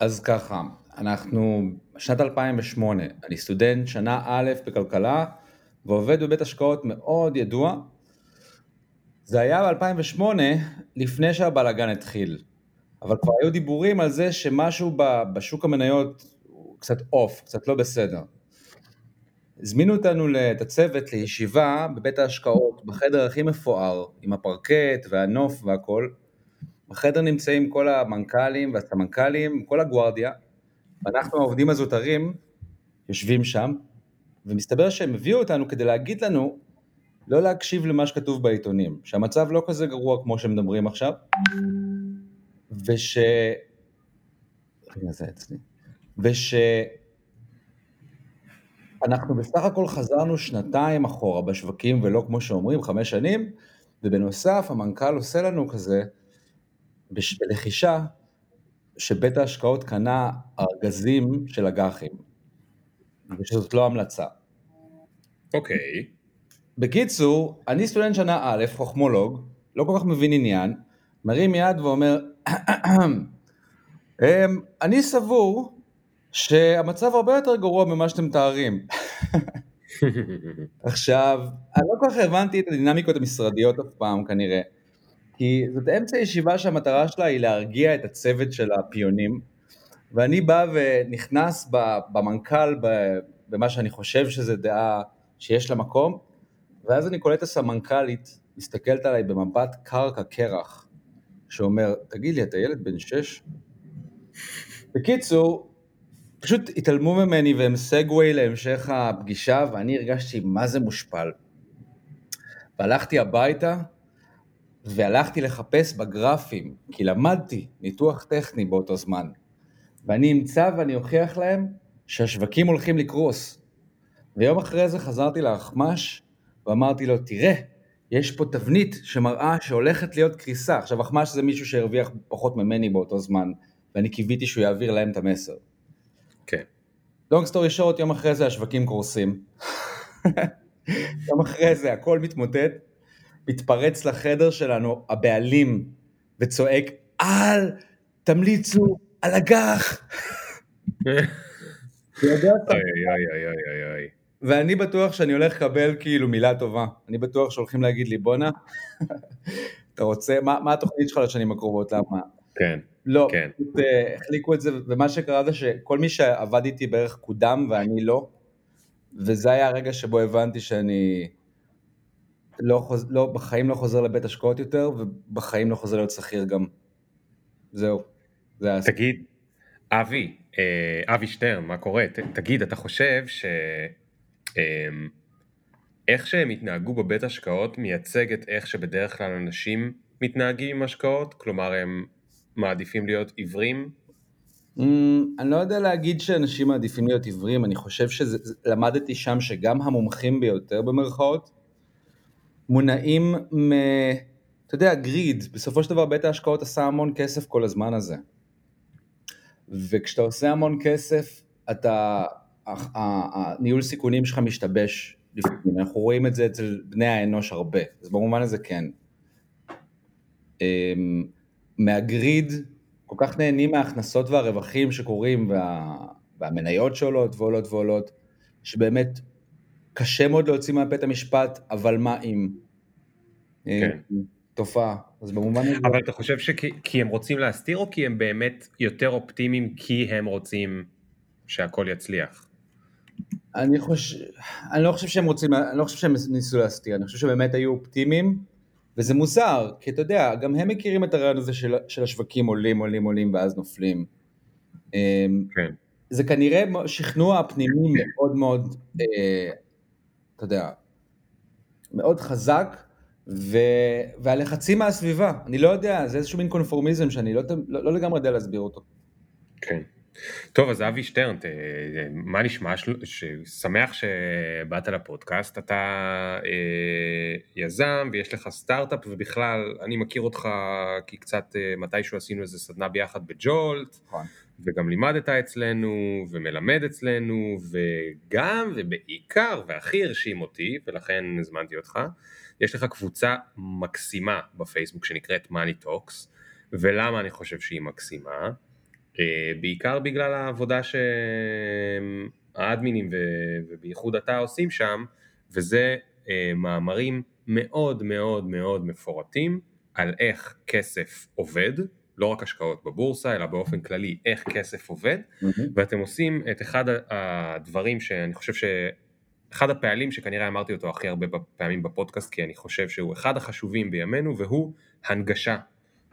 אז ככה, אנחנו שנת 2008, אני סטודנט שנה א' בכלכלה ועובד בבית השקעות מאוד ידוע. זה היה ב-2008 לפני שהבלאגן התחיל, אבל כבר היו דיבורים על זה שמשהו בשוק המניות הוא קצת אוף, קצת לא בסדר. הזמינו אותנו, את הצוות, לישיבה בבית ההשקעות, בחדר הכי מפואר, עם הפרקט והנוף והכל. בחדר נמצאים כל המנכ"לים והסמנכ"לים, כל הגוורדיה, ואנחנו העובדים הזוטרים יושבים שם, ומסתבר שהם הביאו אותנו כדי להגיד לנו לא להקשיב למה שכתוב בעיתונים, שהמצב לא כזה גרוע כמו שמדברים עכשיו, וש... וש... אנחנו בסך הכל חזרנו שנתיים אחורה בשווקים ולא כמו שאומרים חמש שנים ובנוסף המנכ"ל עושה לנו כזה בלחישה שבית ההשקעות קנה ארגזים של אג"חים ושזאת לא המלצה. אוקיי. Okay. בקיצור, אני סטודנט שנה א', חוכמולוג, לא כל כך מבין עניין, מרים יד ואומר, אמ, אני סבור שהמצב הרבה יותר גרוע ממה שאתם מתארים. עכשיו, אני לא כל כך הבנתי את הדינמיקות המשרדיות אף פעם כנראה, כי זאת אמצע ישיבה שהמטרה שלה היא להרגיע את הצוות של הפיונים, ואני בא ונכנס במנכ"ל, במה שאני חושב שזה דעה שיש לה מקום, ואז אני קולט את הסמנכ"לית, מסתכלת עליי במבט קרקע קרח, שאומר, תגיד לי, אתה ילד בן שש? בקיצור, פשוט התעלמו ממני והם סגווי להמשך הפגישה ואני הרגשתי מה זה מושפל. והלכתי הביתה והלכתי לחפש בגרפים, כי למדתי ניתוח טכני באותו זמן. ואני אמצא ואני אוכיח להם שהשווקים הולכים לקרוס. ויום אחרי זה חזרתי לאחמ"ש ואמרתי לו, תראה, יש פה תבנית שמראה שהולכת להיות קריסה. עכשיו, אחמ"ש זה מישהו שהרוויח פחות ממני באותו זמן, ואני קיוויתי שהוא יעביר להם את המסר. כן. לונג סטורי שורט, יום אחרי זה השווקים קורסים. יום אחרי זה הכל מתמוטט, מתפרץ לחדר שלנו הבעלים וצועק, אל תמליצו על אג"ח. ואני בטוח שאני הולך לקבל כאילו מילה טובה, אני בטוח שהולכים להגיד לי בואנה, אתה רוצה, מה, מה התוכנית שלך לשנים הקרובות, למה? כן. לא, כן. פשוט אה, החליקו את זה, ומה שקרה זה שכל מי שעבד איתי בערך קודם ואני לא, וזה היה הרגע שבו הבנתי שאני לא, חוז... לא, בחיים לא חוזר לבית השקעות יותר, ובחיים לא חוזר להיות שכיר גם. זהו. זה היה... תגיד, אבי, אה, אבי שטרן, מה קורה? ת, תגיד, אתה חושב ש... אה, איך שהם התנהגו בבית השקעות מייצג את איך שבדרך כלל אנשים מתנהגים עם השקעות? כלומר, הם מעדיפים להיות עיוורים? Mm, אני לא יודע להגיד שאנשים מעדיפים להיות עיוורים, אני חושב שלמדתי שם שגם המומחים ביותר במרכאות מונעים מ... אתה יודע, גריד, בסופו של דבר בית ההשקעות עשה המון כסף כל הזמן הזה. וכשאתה עושה המון כסף, אתה, הניהול סיכונים שלך משתבש לפעמים, אנחנו רואים את זה אצל בני האנוש הרבה, אז במובן הזה כן. אמ, מהגריד, כל כך נהנים מההכנסות והרווחים שקורים, וה, והמניות שעולות ועולות ועולות, שבאמת קשה מאוד להוציא מהבית המשפט, אבל מה אם? כן. תופעה. אז במובן הזה... אבל אתה חושב שכי הם רוצים להסתיר, או כי הם באמת יותר אופטימיים כי הם רוצים שהכל יצליח? אני חושב, אני לא חושב שהם רוצים, אני לא חושב שהם ניסו להסתיר, אני חושב שבאמת היו אופטימיים, וזה מוזר, כי אתה יודע, גם הם מכירים את הרעיון הזה של, של השווקים עולים, עולים, עולים ואז נופלים. אמ, כן. זה כנראה שכנוע פנימי מאוד מאוד, אה, אתה יודע, מאוד חזק, ו... והלחצים מהסביבה, אני לא יודע, זה איזשהו מין קונפורמיזם שאני לא, לא, לא לגמרי יודע להסביר אותו. כן. טוב, אז אבי שטרן, מה נשמע? שמח שבאת לפודקאסט, אתה אה, יזם ויש לך סטארט-אפ ובכלל, אני מכיר אותך כי קצת אה, מתישהו עשינו איזה סדנה ביחד בג'ולט, נכון. וגם לימדת אצלנו ומלמד אצלנו וגם ובעיקר והכי הרשים אותי ולכן הזמנתי אותך, יש לך קבוצה מקסימה בפייסבוק שנקראת Money Talks ולמה אני חושב שהיא מקסימה? אה, בעיקר בגלל העבודה שהאדמינים ובייחוד אתה עושים שם, וזה אה, מאמרים מאוד מאוד מאוד מפורטים על איך כסף עובד, לא רק השקעות בבורסה, אלא באופן כללי איך כסף עובד, mm-hmm. ואתם עושים את אחד הדברים שאני חושב ש... אחד הפעלים שכנראה אמרתי אותו הכי הרבה פעמים בפודקאסט, כי אני חושב שהוא אחד החשובים בימינו, והוא הנגשה.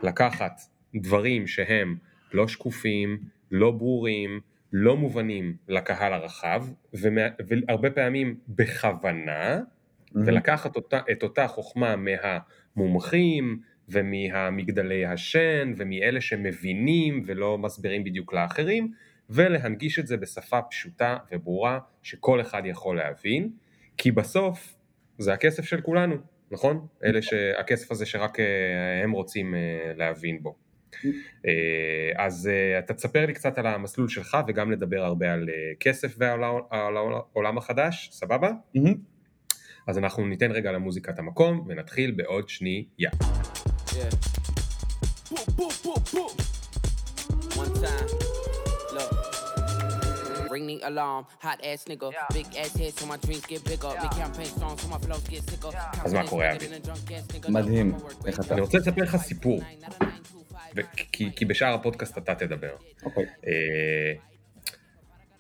לקחת דברים שהם לא שקופים, לא ברורים, לא מובנים לקהל הרחב, והרבה פעמים בכוונה, mm-hmm. ולקחת אותה, את אותה חוכמה מהמומחים ומהמגדלי השן ומאלה שמבינים ולא מסבירים בדיוק לאחרים, ולהנגיש את זה בשפה פשוטה וברורה שכל אחד יכול להבין, כי בסוף זה הכסף של כולנו, נכון? אלה שהכסף הזה שרק אה, הם רוצים אה, להבין בו. אה, אז אתה תספר לי קצת על המסלול שלך וגם נדבר הרבה על כסף ועל העולם החדש, סבבה? אז אנחנו ניתן רגע למוזיקת המקום ונתחיל בעוד שנייה. Yeah. ring the alarm, hot ass nigga, big ass head so my dreams get bigger, make campaign songs so my flows get sicker. אז מה קורה אבי? מדהים, איך אתה? אני רוצה לספר לך סיפור, כי, כי בשאר הפודקאסט אתה תדבר. אוקיי. אה,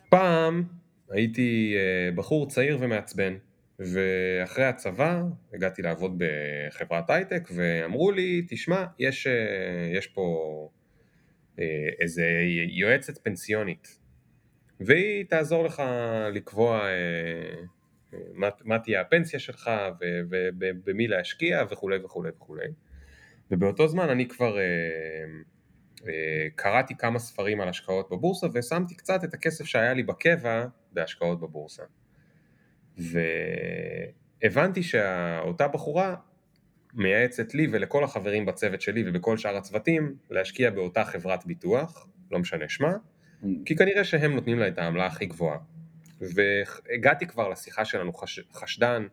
פעם הייתי אה, בחור צעיר ומעצבן, ואחרי הצבא הגעתי לעבוד בחברת הייטק ואמרו לי, תשמע, יש, אה, יש פה איזה יועצת פנסיונית והיא תעזור לך לקבוע אה, אה, מה, מה תהיה הפנסיה שלך ובמי להשקיע וכולי וכולי וכולי. ובאותו זמן אני כבר אה, אה, קראתי כמה ספרים על השקעות בבורסה ושמתי קצת את הכסף שהיה לי בקבע בהשקעות בבורסה. והבנתי שאותה בחורה מייעצת לי ולכל החברים בצוות שלי ובכל שאר הצוותים להשקיע באותה חברת ביטוח, לא משנה שמה, Mm. כי כנראה שהם נותנים לה את העמלה הכי גבוהה. והגעתי כבר לשיחה שלנו חש... חשדן,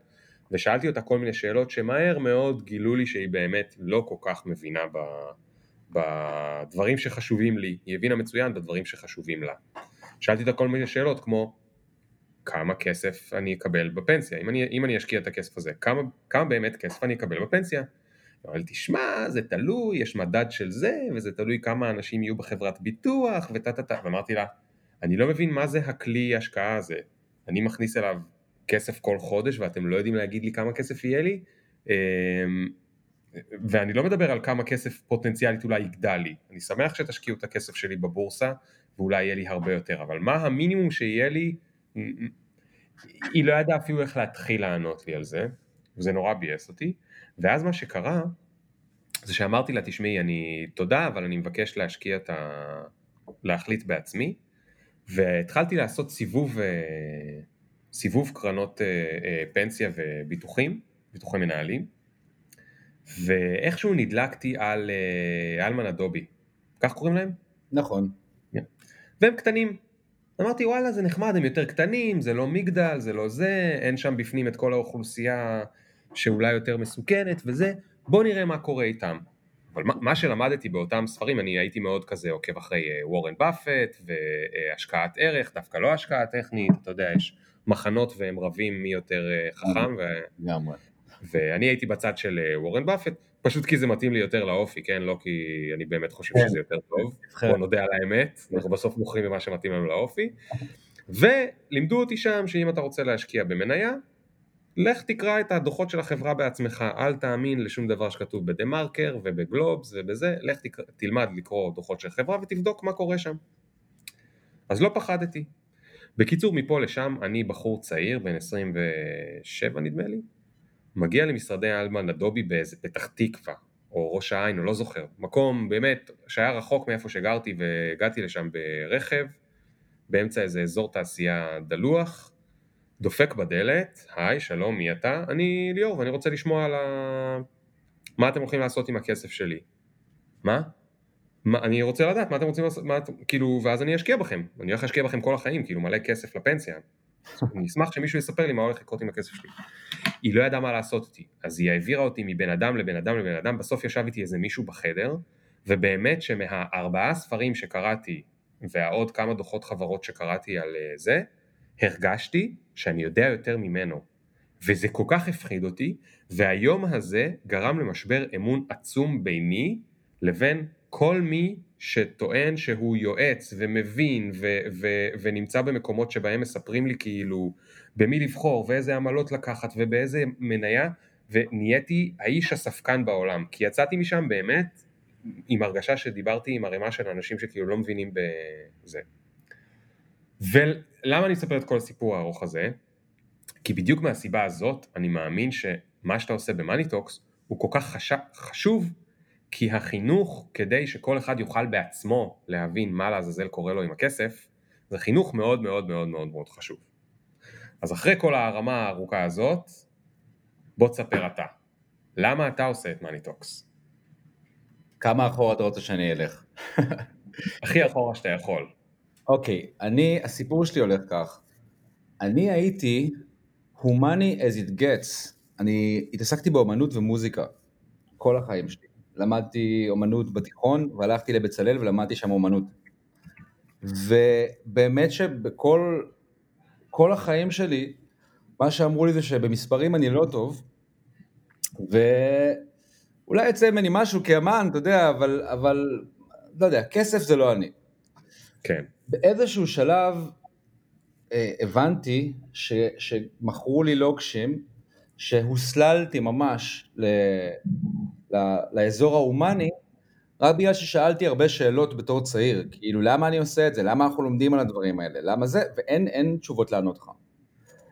ושאלתי אותה כל מיני שאלות שמהר מאוד גילו לי שהיא באמת לא כל כך מבינה ב... בדברים שחשובים לי, היא הבינה מצוין בדברים שחשובים לה. שאלתי אותה כל מיני שאלות כמו כמה כסף אני אקבל בפנסיה, אם אני, אם אני אשקיע את הכסף הזה, כמה, כמה באמת כסף אני אקבל בפנסיה? אבל תשמע, זה תלוי, יש מדד של זה, וזה תלוי כמה אנשים יהיו בחברת ביטוח, וטה טה טה, ואמרתי לה, אני לא מבין מה זה הכלי השקעה הזה, אני מכניס אליו כסף כל חודש ואתם לא יודעים להגיד לי כמה כסף יהיה לי, אמ, ואני לא מדבר על כמה כסף פוטנציאלית אולי יגדל לי, אני שמח שתשקיעו את הכסף שלי בבורסה, ואולי יהיה לי הרבה יותר, אבל מה המינימום שיהיה לי, היא לא ידעה אפילו איך להתחיל לענות לי על זה, וזה נורא ביאס אותי, ואז מה שקרה, זה שאמרתי לה, תשמעי, אני, תודה, אבל אני מבקש להשקיע את ה... להחליט בעצמי, והתחלתי לעשות סיבוב, אה, סיבוב קרנות אה, אה, פנסיה וביטוחים, ביטוחי מנהלים, ואיכשהו נדלקתי על אלמן אדובי, כך קוראים להם? נכון. Yeah. והם קטנים. אמרתי וואלה זה נחמד, הם יותר קטנים, זה לא מגדל, זה לא זה, אין שם בפנים את כל האוכלוסייה שאולי יותר מסוכנת וזה, בוא נראה מה קורה איתם. אבל מה, מה שלמדתי באותם ספרים, אני הייתי מאוד כזה עוקב אחרי וורן באפט והשקעת ערך, דווקא לא השקעה טכנית, אתה יודע, יש מחנות והם רבים מי יותר uh, חכם. לגמרי. ואני הייתי בצד של uh, וורן באפט, פשוט כי זה מתאים לי יותר לאופי, כן? לא כי אני באמת חושב כן. שזה יותר טוב, בוא נודה על האמת, אנחנו בסוף מוכרים במה שמתאים לנו לאופי. ולימדו אותי שם שאם אתה רוצה להשקיע במניה, לך תקרא את הדוחות של החברה בעצמך, אל תאמין לשום דבר שכתוב בדה מרקר ובגלובס ובזה, לך תקרא, תלמד לקרוא דוחות של חברה ותבדוק מה קורה שם. אז לא פחדתי. בקיצור, מפה לשם אני בחור צעיר, בן 27 נדמה לי, מגיע למשרדי אלמן אדובי באיזה פתח תקווה, או ראש העין, או לא זוכר, מקום באמת שהיה רחוק מאיפה שגרתי והגעתי לשם ברכב, באמצע איזה אזור תעשייה דלוח, דופק בדלת, היי, שלום, מי אתה? אני ליאור ואני רוצה לשמוע על ה... מה אתם הולכים לעשות עם הכסף שלי. מה? מה, אני רוצה לדעת מה אתם רוצים לעשות, מה, כאילו, ואז אני אשקיע בכם, אני הולך להשקיע בכם כל החיים, כאילו מלא כסף לפנסיה. אני אשמח שמישהו יספר לי מה הולך לקרות עם הכסף שלי. היא לא ידעה מה לעשות איתי, אז היא העבירה אותי מבן אדם לבן אדם לבן אדם, בסוף ישב איתי איזה מישהו בחדר, ובאמת שמהארבעה ספרים שקראתי והעוד כמה דוחות חברות שקראתי על אה, זה, הרגשתי שאני יודע יותר ממנו. וזה כל כך הפחיד אותי, והיום הזה גרם למשבר אמון עצום ביני לבין כל מי שטוען שהוא יועץ ומבין ו- ו- ונמצא במקומות שבהם מספרים לי כאילו במי לבחור ואיזה עמלות לקחת ובאיזה מניה ונהייתי האיש הספקן בעולם כי יצאתי משם באמת עם הרגשה שדיברתי עם ערימה של אנשים שכאילו לא מבינים בזה. ולמה אני מספר את כל הסיפור הארוך הזה? כי בדיוק מהסיבה הזאת אני מאמין שמה שאתה עושה במאניטוקס הוא כל כך חש... חשוב כי החינוך כדי שכל אחד יוכל בעצמו להבין מה לעזאזל קורה לו עם הכסף זה חינוך מאוד מאוד מאוד מאוד מאוד חשוב. אז אחרי כל ההרמה הארוכה הזאת בוא תספר אתה. למה אתה עושה את מאני טוקס? כמה אחורה אתה רוצה שאני אלך? הכי אחורה שאתה יכול. אוקיי, okay, אני, הסיפור שלי הולך כך. אני הייתי הומני as it gets. אני התעסקתי באומנות ומוזיקה כל החיים שלי. למדתי אומנות בתיכון והלכתי לבצלאל ולמדתי שם אומנות. ובאמת שבכל כל החיים שלי, מה שאמרו לי זה שבמספרים אני לא טוב, ואולי יצא ממני משהו כאמן, אתה יודע, אבל, אבל לא יודע, כסף זה לא אני. כן. באיזשהו שלב אה, הבנתי ש, שמכרו לי לוקשים, שהוסללתי ממש ל, לאזור ההומני, רק בגלל ששאלתי הרבה שאלות בתור צעיר, כאילו למה אני עושה את זה, למה אנחנו לומדים על הדברים האלה, למה זה, ואין תשובות לענות לך.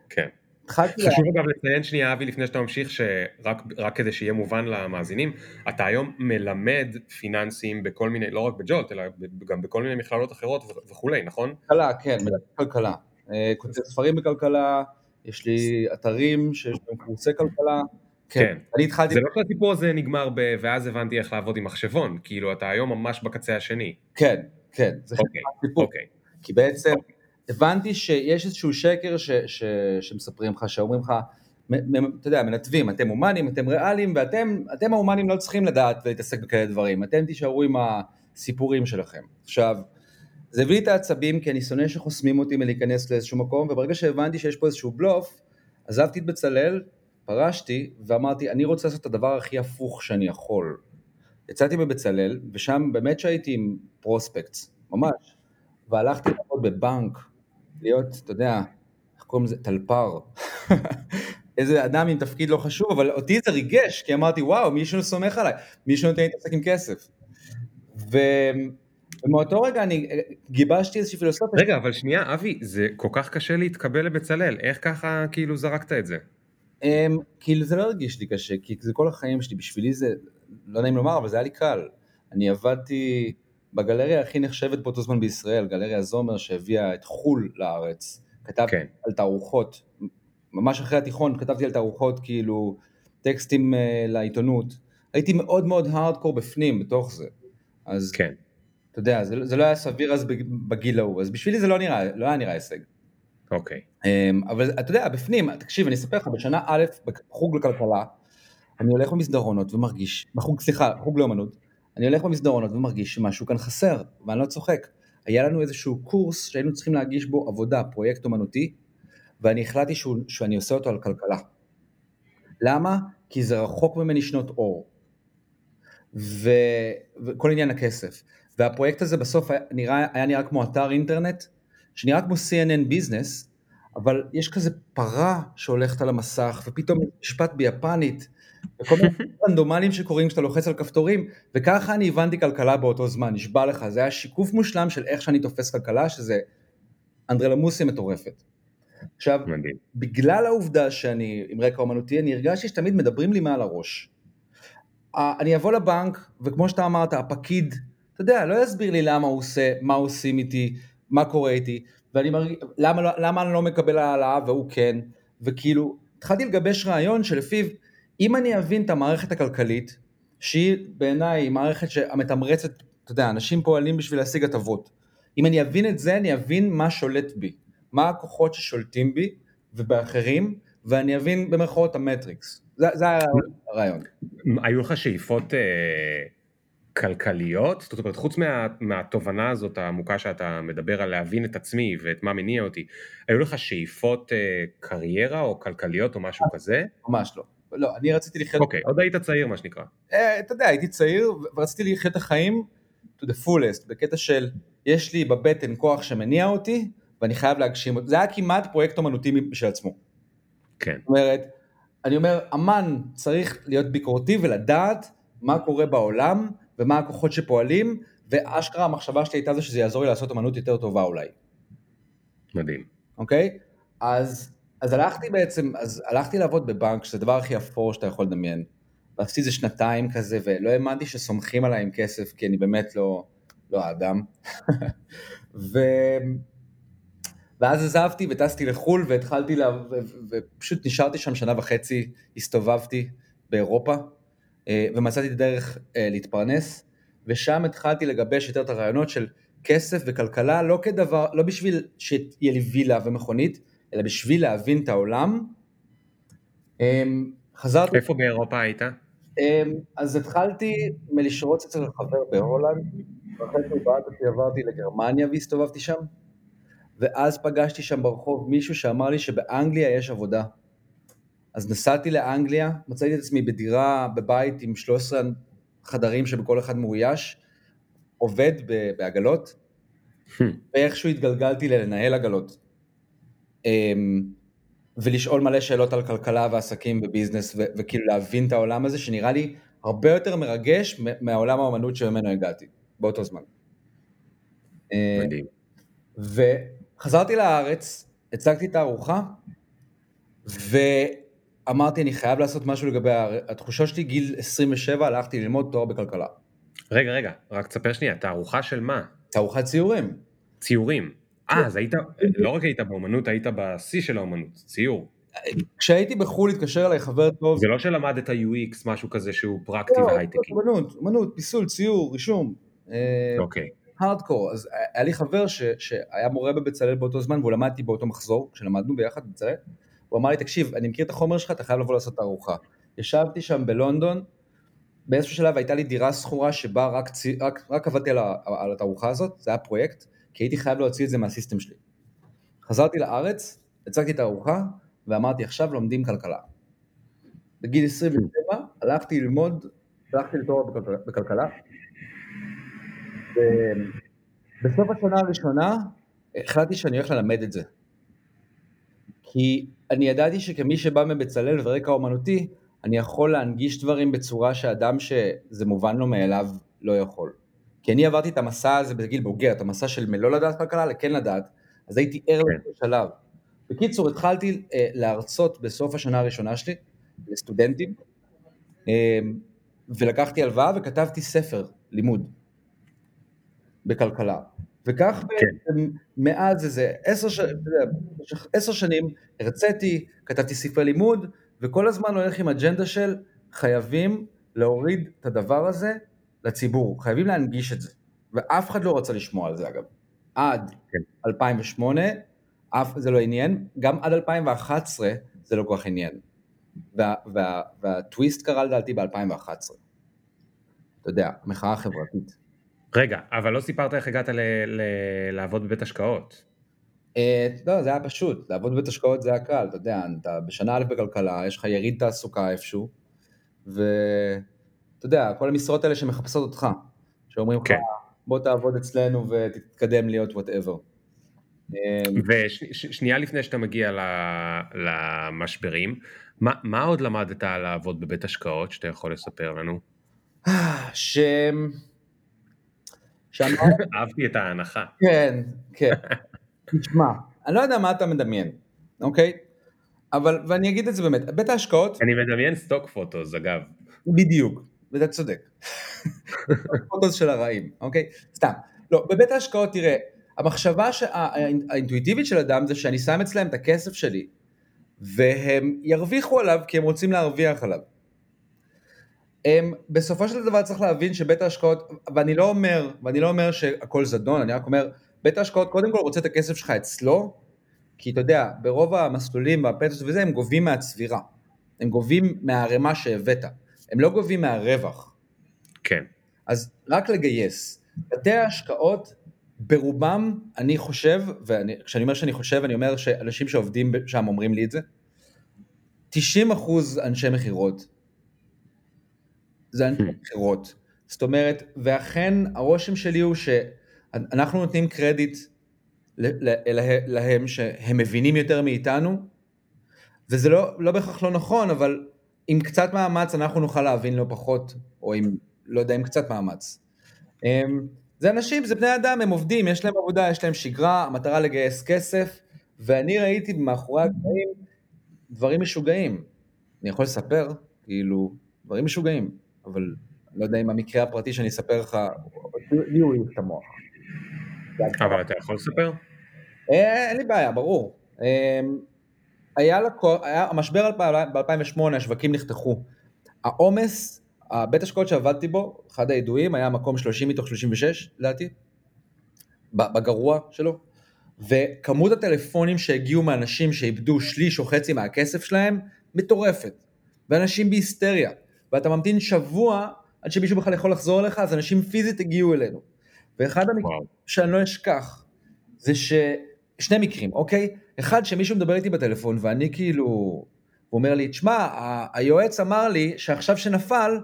כן. חשוב אגב לציין שנייה אבי לפני שאתה ממשיך שרק כדי שיהיה מובן למאזינים אתה היום מלמד פיננסים בכל מיני לא רק בג'ולט אלא גם בכל מיני מכללות אחרות וכולי נכון? כלכלה כן כלכלה אה, כותב ספרים בכלכלה יש לי אתרים שיש בהם קורסי כלכלה כן. אני התחלתי... זה לא שהסיפור הזה נגמר ב... ואז הבנתי איך לעבוד עם מחשבון, כאילו אתה היום ממש בקצה השני. כן, כן, זה אוקיי, סיפור. אוקיי. כי בעצם אוקיי. הבנתי שיש איזשהו שקר ש... ש... שמספרים לך, שאומרים לך, אתה יודע, מנתבים, אתם הומנים, אתם ריאליים, ואתם ההומנים לא צריכים לדעת ולהתעסק בכאלה דברים, אתם תישארו עם הסיפורים שלכם. עכשיו, זה הביא לי את העצבים, כי אני שונא שחוסמים אותי מלהיכנס לאיזשהו מקום, וברגע שהבנתי שיש פה איזשהו בלוף, עזבתי את בצלאל, פרשתי ואמרתי, אני רוצה לעשות את הדבר הכי הפוך שאני יכול. יצאתי בבצלאל, ושם באמת שהייתי עם פרוספקטס, ממש, והלכתי לעבוד בבנק, להיות, אתה יודע, איך קוראים לזה? טלפר. איזה אדם עם תפקיד לא חשוב, אבל אותי זה ריגש, כי אמרתי, וואו, מישהו סומך עליי, מישהו נותן לי להתעסק עם כסף. ו... ומאותו רגע אני גיבשתי איזושהי פילוסופיה. רגע, אבל שנייה, אבי, זה כל כך קשה להתקבל לבצלאל, איך ככה כאילו זרקת את זה? Um, כאילו זה לא הרגיש לי קשה, כי זה כל החיים שלי, בשבילי זה, לא נעים לומר, אבל זה היה לי קל. אני עבדתי בגלריה הכי נחשבת באותו זמן בישראל, גלריה זומר שהביאה את חו"ל לארץ. כתבתי כן. על תערוכות, ממש אחרי התיכון כתבתי על תערוכות כאילו טקסטים uh, לעיתונות. הייתי מאוד מאוד הארדקור בפנים בתוך זה. אז כן. אתה יודע, זה, זה לא היה סביר אז בגיל ההוא, אז בשבילי זה לא נראה, לא היה נראה הישג. אוקיי. אמ, אבל אתה יודע, בפנים, תקשיב, אני אספר לך, בשנה א', בחוג לכלכלה, אני הולך במסדרונות ומרגיש, בחוג, סליחה, חוג לאמנות, אני הולך במסדרונות ומרגיש שמשהו כאן חסר, ואני לא צוחק. היה לנו איזשהו קורס שהיינו צריכים להגיש בו עבודה, פרויקט אומנותי, ואני החלטתי שהוא, שאני עושה אותו על כלכלה. למה? כי זה רחוק ממני שנות אור. ו... וכל עניין הכסף. והפרויקט הזה בסוף היה נראה, היה נראה כמו אתר אינטרנט שנראה כמו CNN ביזנס, אבל יש כזה פרה שהולכת על המסך, ופתאום משפט ביפנית, וכל מיני רנדומלים שקורים כשאתה לוחץ על כפתורים, וככה אני הבנתי כלכלה באותו זמן, נשבע לך, זה היה שיקוף מושלם של איך שאני תופס כלכלה, שזה אנדרלמוסיה מטורפת. עכשיו, מדהים. בגלל העובדה שאני עם רקע אומנותי, אני הרגשתי שתמיד מדברים לי מעל הראש. אני אבוא לבנק, וכמו שאתה אמרת, הפקיד, אתה יודע, לא יסביר לי למה הוא עושה, מה עושים איתי, מה קורה איתי, ואני מרגיש, למה, לא, למה אני לא מקבל העלאה והוא כן, וכאילו, התחלתי לגבש רעיון שלפיו, אם אני אבין את המערכת הכלכלית, שהיא בעיניי מערכת המתמרצת, אתה יודע, אנשים פועלים בשביל להשיג הטבות. אם אני אבין את זה, אני אבין מה שולט בי, מה הכוחות ששולטים בי ובאחרים, ואני אבין במרכאות המטריקס. זה, זה היה הרעיון. היו לך שאיפות אה, כלכליות? זאת אומרת, חוץ מה, מהתובנה הזאת העמוקה שאתה מדבר על להבין את עצמי ואת מה מניע אותי, היו לך שאיפות אה, קריירה או כלכליות או משהו כזה? ממש לא. לא, אני רציתי לחיות... אוקיי, עוד היית צעיר מה שנקרא. אה, אתה יודע, הייתי צעיר ורציתי לחיות את החיים to the fullest, בקטע של יש לי בבטן כוח שמניע אותי ואני חייב להגשים אותו. זה היה כמעט פרויקט אומנותי של עצמו. כן. זאת אומרת, אני אומר, אמן צריך להיות ביקורתי ולדעת מה קורה בעולם ומה הכוחות שפועלים, ואשכרה המחשבה שלי הייתה זה שזה יעזור לי לעשות אמנות יותר טובה אולי. מדהים. אוקיי? אז, אז הלכתי בעצם, אז הלכתי לעבוד בבנק, שזה הדבר הכי אפור שאתה יכול לדמיין. ועשיתי איזה שנתיים כזה, ולא האמנתי שסומכים עליי עם כסף, כי אני באמת לא, לא האדם. ו... ואז עזבתי וטסתי לחו"ל והתחלתי, לה... ו... ופשוט נשארתי שם שנה וחצי, הסתובבתי באירופה, ומצאתי דרך אה, להתפרנס, ושם התחלתי לגבש יותר את הרעיונות של כסף וכלכלה, לא כדבר, לא בשביל שיהיה לי וילה ומכונית, אלא בשביל להבין את העולם. אמ, חזרתי... איפה באירופה היית? אמ, אז התחלתי מלשרוץ אצל חבר בהולנד, ואחרי שבאתי עברתי לגרמניה והסתובבתי שם, ואז פגשתי שם ברחוב מישהו שאמר לי שבאנגליה יש עבודה. אז נסעתי לאנגליה, מצאתי את עצמי בדירה, בבית עם 13 חדרים שבכל אחד מאויש, עובד בעגלות, Hmm. ואיכשהו התגלגלתי ללנהל עגלות. אמ, ולשאול מלא שאלות על כלכלה ועסקים וביזנס, ו- וכאילו להבין את העולם הזה, שנראה לי הרבה יותר מרגש מהעולם האמנות שממנו הגעתי, באותו זמן. אה, מדהים. וחזרתי לארץ, הצגתי את הארוחה, ואמרתי, אני חייב לעשות משהו לגבי התחושות שלי, גיל 27, הלכתי ללמוד תואר בכלכלה. רגע, רגע, רק תספר שנייה, תערוכה של מה? תערוכת ציורים. ציורים. כן. אה, אז היית, לא רק היית באומנות, היית בשיא של האומנות, ציור. כשהייתי בחו"ל התקשר אליי חבר טוב. זה לא שלמדת UX, משהו כזה שהוא פרקטי לא, והייטקי. אומנות, אומנות, פיסול, ציור, רישום. אה, אוקיי. הארדקור, אז היה לי חבר ש, שהיה מורה בבצלאל באותו זמן והוא למדתי באותו מחזור, כשלמדנו ביחד בבצלאל, הוא אמר לי, תקשיב, אני מכיר את החומר שלך, אתה חייב לבוא לעשות תערוכה. ישבתי שם בלונדון, באיזשהו שלב הייתה לי דירה שכורה שבה רק, רק, רק עבדתי על, ה, על התערוכה הזאת, זה היה פרויקט, כי הייתי חייב להוציא את זה מהסיסטם שלי. חזרתי לארץ, הצגתי את הארוחה, ואמרתי, עכשיו לומדים כלכלה. בגיל 27 הלכתי ללמוד, הלכתי לתואר בכלכלה, בכלכלה. בסוף השנה הראשונה החלטתי שאני הולך ללמד את זה. כי אני ידעתי שכמי שבא מבצלאל ורקע אומנותי, אני יכול להנגיש דברים בצורה שאדם שזה מובן לו מאליו לא יכול. כי אני עברתי את המסע הזה בגיל בוגר, את המסע של מלא לדעת כלכלה לכן לדעת, אז הייתי ער כן. לשלב. בקיצור, התחלתי אה, להרצות בסוף השנה הראשונה שלי לסטודנטים, אה, ולקחתי הלוואה וכתבתי ספר לימוד בכלכלה. וכך כן. בעצם מאז איזה עשר, במשך עשר שנים הרציתי, כתבתי ספרי לימוד, וכל הזמן הולך עם אג'נדה של חייבים להוריד את הדבר הזה לציבור, חייבים להנגיש את זה. ואף אחד לא רצה לשמוע על זה אגב. עד כן. 2008, אף זה לא עניין, גם עד 2011 זה לא כל כך עניין. וה, וה, והטוויסט קרה לדעתי ב-2011. אתה יודע, המחאה החברתית. רגע, אבל לא סיפרת איך הגעת ל- ל- לעבוד בבית השקעות. אה, לא, זה היה פשוט, לעבוד בבית השקעות זה היה קל, אתה יודע, אתה בשנה א' בכלכלה, יש לך יריד תעסוקה איפשהו, ואתה יודע, כל המשרות האלה שמחפשות אותך, שאומרים לך, כן. בוא תעבוד אצלנו ותתקדם להיות וואטאבר. ושנייה לפני שאתה מגיע ל- למשברים, מה, מה עוד למדת על לעבוד בבית השקעות שאתה יכול לספר לנו? ש... אהבתי את ההנחה. כן, כן. תשמע, אני לא יודע מה אתה מדמיין, אוקיי? אבל, ואני אגיד את זה באמת, בית ההשקעות, אני מדמיין סטוק פוטוס אגב. בדיוק, ואתה צודק. פוטוס של הרעים, אוקיי? סתם. לא, בבית ההשקעות, תראה, המחשבה שה- האינטואיטיבית של אדם זה שאני שם אצלם את הכסף שלי, והם ירוויחו עליו כי הם רוצים להרוויח עליו. הם, בסופו של דבר צריך להבין שבית ההשקעות, ואני לא אומר, ואני לא אומר שהכל זדון, אני רק אומר, בית ההשקעות קודם כל רוצה את הכסף שלך אצלו, כי אתה יודע, ברוב המסלולים והפנסיות וזה, הם גובים מהצבירה. הם גובים מהערימה שהבאת, הם לא גובים מהרווח. כן. אז רק לגייס. בתי ההשקעות ברובם, אני חושב, וכשאני אומר שאני חושב, אני אומר שאנשים שעובדים שם אומרים לי את זה, 90 אחוז אנשי מכירות. זה אנשי hmm. מכירות. זאת אומרת, ואכן הרושם שלי הוא שאנחנו נותנים קרדיט להם שהם מבינים יותר מאיתנו, וזה לא, לא בהכרח לא נכון, אבל עם קצת מאמץ אנחנו נוכל להבין לא פחות, או עם, לא יודע, עם קצת מאמץ. אמ, זה אנשים, זה בני אדם, הם עובדים, יש להם עבודה, יש להם שגרה, המטרה לגייס כסף, ואני ראיתי מאחורי הקלעים דברים משוגעים. אני יכול לספר, כאילו, דברים משוגעים, אבל לא יודע אם המקרה הפרטי שאני אספר לך, לי הוא את המוח. אבל אתה יכול לספר? אה, אין לי בעיה, ברור. אמ, היה, לקו, היה המשבר ב-2008, השווקים נחתכו. העומס, הבית השקעות שעבדתי בו, אחד הידועים, היה מקום 30 מתוך 36, לדעתי, בגרוע שלו, וכמות הטלפונים שהגיעו מאנשים שאיבדו שליש או חצי מהכסף שלהם, מטורפת. ואנשים בהיסטריה. ואתה ממתין שבוע עד שמישהו בכלל יכול לחזור אליך, אז אנשים פיזית הגיעו אלינו. ואחד המקרים שאני לא אשכח, זה ש... שני מקרים, אוקיי? אחד, שמישהו מדבר איתי בטלפון, ואני כאילו... הוא אומר לי, תשמע, היועץ אמר לי שעכשיו שנפל,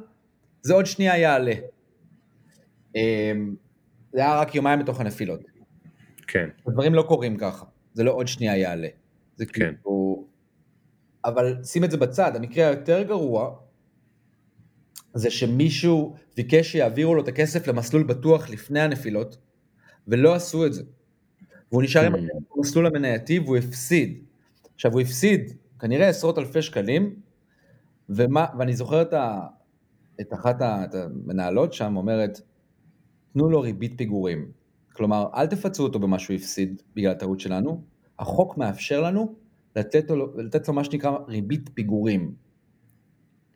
זה עוד שנייה יעלה. אמ, זה היה רק יומיים בתוך הנפילות. כן. הדברים לא קורים ככה, זה לא עוד שנייה יעלה. זה כן. כאילו... אבל שים את זה בצד, המקרה היותר גרוע, זה שמישהו ביקש שיעבירו לו את הכסף למסלול בטוח לפני הנפילות, ולא עשו את זה. והוא נשאר עם mm. המסלול המנייתי והוא הפסיד. עכשיו הוא הפסיד כנראה עשרות אלפי שקלים, ומה, ואני זוכר את, ה, את אחת המנהלות שם אומרת, תנו לו ריבית פיגורים. כלומר, אל תפצו אותו במה שהוא הפסיד בגלל הטעות שלנו, החוק מאפשר לנו לתת לו, לתת לו מה שנקרא ריבית פיגורים.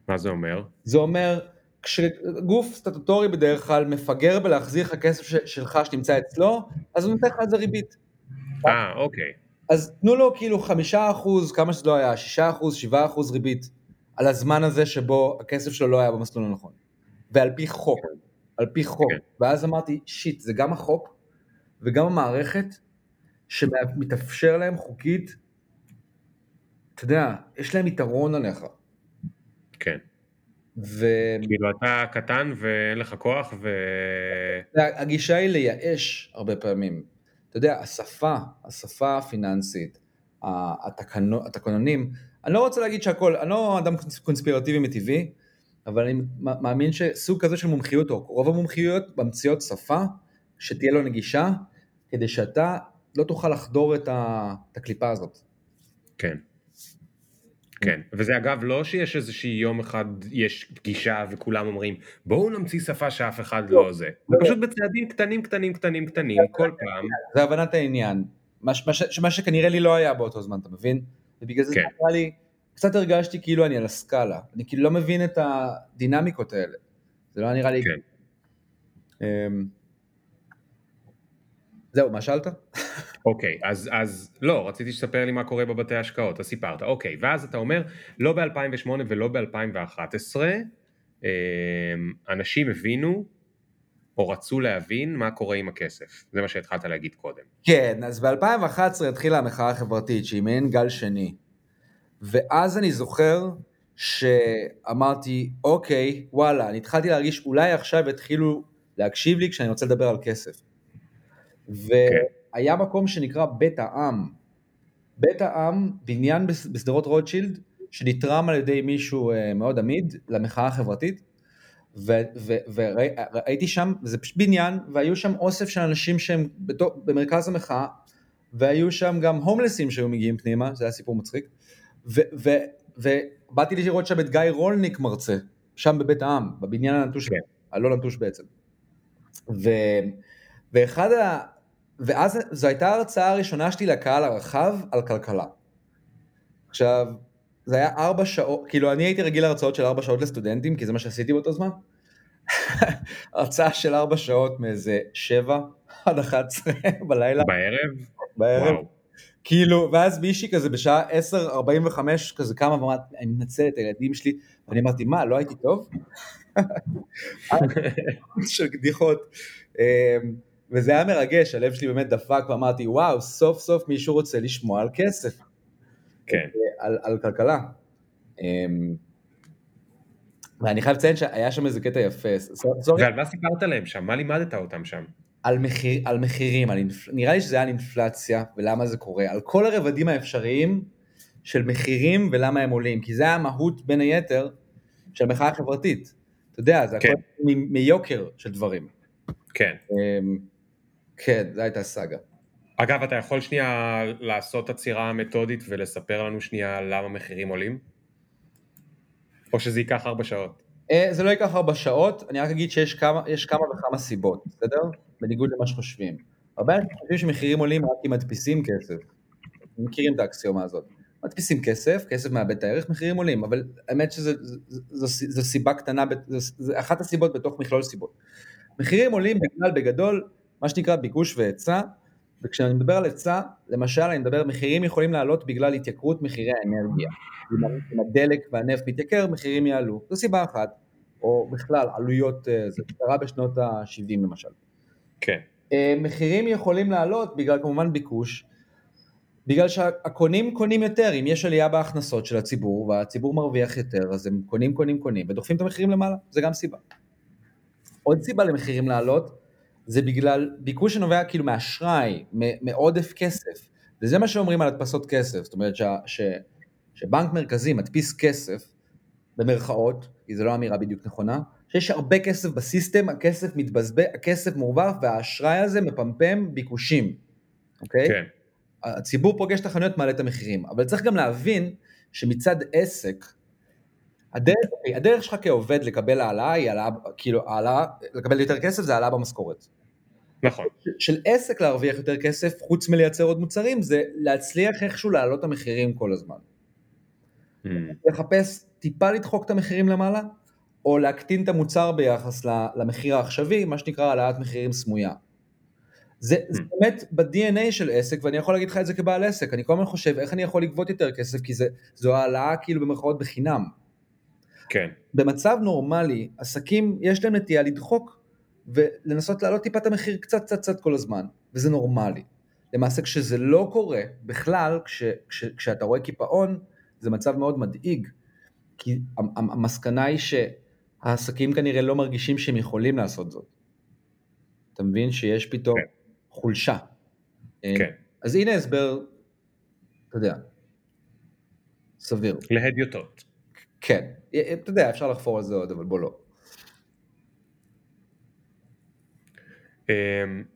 מה זה אומר? זה אומר, כשגוף סטטוטורי בדרך כלל מפגר בלהחזיר לך כסף שלך שנמצא אצלו, אז הוא נותן לך על זה ריבית. אה, אוקיי. אז תנו לו כאילו חמישה אחוז, כמה שזה לא היה, שישה אחוז, שבעה אחוז ריבית, על הזמן הזה שבו הכסף שלו לא היה במסלול הנכון. ועל פי חוק, על פי חוק. כן. ואז אמרתי, שיט, זה גם החוק וגם המערכת שמתאפשר להם חוקית, אתה יודע, יש להם יתרון עליך. כן. ו... כאילו אתה קטן ואין לך כוח ו... הגישה היא לייאש הרבה פעמים. אתה יודע, השפה, השפה הפיננסית, התקנו, התקנונים, אני לא רוצה להגיד שהכל, אני לא אדם קונספירטיבי מטבעי, אבל אני מאמין שסוג כזה של מומחיות, או רוב המומחיות ממציאות שפה שתהיה לו נגישה, כדי שאתה לא תוכל לחדור את, הקליפה הזאת. כן. כן, וזה אגב לא שיש איזושהי יום אחד יש פגישה וכולם אומרים בואו נמציא שפה שאף אחד לא, לא זה, זה פשוט בצעדים קטנים קטנים קטנים קטנים כל פעם. זה הבנת העניין, מה, שכנראה לי לא היה באותו זמן, אתה מבין? ובגלל זה כן. נראה לי, קצת הרגשתי כאילו אני על הסקאלה, אני כאילו לא מבין את הדינמיקות האלה, זה לא נראה לי... זהו, מה שאלת? אוקיי, אז, אז לא, רציתי שתספר לי מה קורה בבתי השקעות, אז סיפרת, אוקיי, ואז אתה אומר, לא ב-2008 ולא ב-2011, אמ, אנשים הבינו או רצו להבין מה קורה עם הכסף, זה מה שהתחלת להגיד קודם. כן, אז ב-2011 התחילה המחאה החברתית שהיא מעין גל שני, ואז אני זוכר שאמרתי, אוקיי, וואלה, אני התחלתי להרגיש, אולי עכשיו יתחילו להקשיב לי כשאני רוצה לדבר על כסף. והיה מקום שנקרא בית העם. בית העם, בניין בשדרות רוטשילד, שנתרם על ידי מישהו אה, מאוד עמיד למחאה החברתית, וראיתי שם, זה פשוט בניין, והיו שם אוסף של אנשים שהם במרכז המחאה, והיו שם גם הומלסים שהיו מגיעים פנימה, זה היה סיפור מצחיק, ובאתי לראות שם את גיא רולניק מרצה, שם בבית העם, בבניין הנטוש, כן. הלא נטוש בעצם. ו, ואחד ה... ואז זו הייתה ההרצאה הראשונה שלי לקהל הרחב על כלכלה. עכשיו, זה היה ארבע שעות, כאילו אני הייתי רגיל להרצאות של ארבע שעות לסטודנטים, כי זה מה שעשיתי באותו זמן. הרצאה של ארבע שעות מאיזה שבע עד אחת עשרה בלילה. בערב? בערב. וואו. כאילו, ואז מישהי כזה בשעה 10.45 כזה קמה ואמרת, אני מנצל את הילדים שלי, ואני אמרתי, מה, לא הייתי טוב? של קדיחות. אמ, וזה היה מרגש, הלב שלי באמת דפק ואמרתי, וואו, סוף סוף מישהו רוצה לשמוע על כסף. כן. על, על כלכלה. אמ, ואני חייב לציין שהיה שם איזה קטע יפה. ועל מה סיפרת להם שם? מה לימדת אותם שם? על, מחיר, על מחירים, על אינפ... נראה לי שזה היה על אינפלציה ולמה זה קורה, על כל הרבדים האפשריים של מחירים ולמה הם עולים, כי זה היה המהות בין היתר של המחאה החברתית. אתה יודע, זה כן. הכל מיוקר של דברים. כן. כן, זו הייתה סאגה. אגב, אתה יכול שנייה לעשות עצירה מתודית ולספר לנו שנייה למה מחירים עולים? או שזה ייקח ארבע שעות? אה, זה לא ייקח ארבע שעות, אני רק אגיד שיש כמה, כמה וכמה סיבות, בסדר? בניגוד למה שחושבים. הרבה אנשים חושבים שמחירים עולים רק אם מדפיסים כסף. מכירים את האקסיומה הזאת. מדפיסים כסף, כסף מאבד את הערך, מחירים עולים, אבל האמת שזו סיבה קטנה, זו אחת הסיבות בתוך מכלול סיבות. מחירים עולים בגלל בגדול מה שנקרא ביקוש והיצע, וכשאני מדבר על היצע, למשל אני מדבר, מחירים יכולים לעלות בגלל התייקרות מחירי האנרגיה. אם הדלק והנפט מתייקר, מחירים יעלו. זו סיבה אחת. או בכלל עלויות, אה, זה קרה בשנות ה-70 למשל. כן. אה, מחירים יכולים לעלות בגלל כמובן ביקוש, בגלל שהקונים קונים יותר, אם יש עלייה בהכנסות של הציבור והציבור מרוויח יותר, אז הם קונים, קונים, קונים ודוחפים את המחירים למעלה, זה גם סיבה. עוד סיבה למחירים לעלות, זה בגלל ביקוש שנובע כאילו מאשראי, מעודף כסף, וזה מה שאומרים על הדפסות כסף, זאת אומרת ש, ש, שבנק מרכזי מדפיס כסף, במרכאות, כי זו לא אמירה בדיוק נכונה, שיש הרבה כסף בסיסטם, הכסף מתבזבז, הכסף מעורבב והאשראי הזה מפמפם ביקושים, אוקיי? כן. הציבור פוגש את החנויות, מעלה את המחירים, אבל צריך גם להבין שמצד עסק, הדרך, הדרך שלך כעובד לקבל העלאה היא העלאה, כאילו העלאה, לקבל יותר כסף זה העלאה במשכורת. נכון. של עסק להרוויח יותר כסף, חוץ מלייצר עוד מוצרים, זה להצליח איכשהו להעלות את המחירים כל הזמן. Mm. לחפש טיפה לדחוק את המחירים למעלה, או להקטין את המוצר ביחס למחיר העכשווי, מה שנקרא העלאת מחירים סמויה. זה, mm. זה באמת ב-DNA של עסק, ואני יכול להגיד לך את זה כבעל עסק, אני כל הזמן חושב איך אני יכול לגבות יותר כסף, כי זה, זו העלאה כאילו במרכאות בחינם. כן. במצב נורמלי, עסקים יש להם נטייה לדחוק ולנסות להעלות טיפה את המחיר קצת קצת קצת כל הזמן, וזה נורמלי. למעשה כשזה לא קורה, בכלל, כש, כש, כשאתה רואה קיפאון, זה מצב מאוד מדאיג, כי המסקנה היא שהעסקים כנראה לא מרגישים שהם יכולים לעשות זאת. אתה מבין שיש פתאום כן. חולשה. אה, כן. אז הנה הסבר, אתה יודע, סביר. להדיוטות. כן, אה, אה, אתה יודע, אפשר לחפור על זה עוד, אבל בוא לא.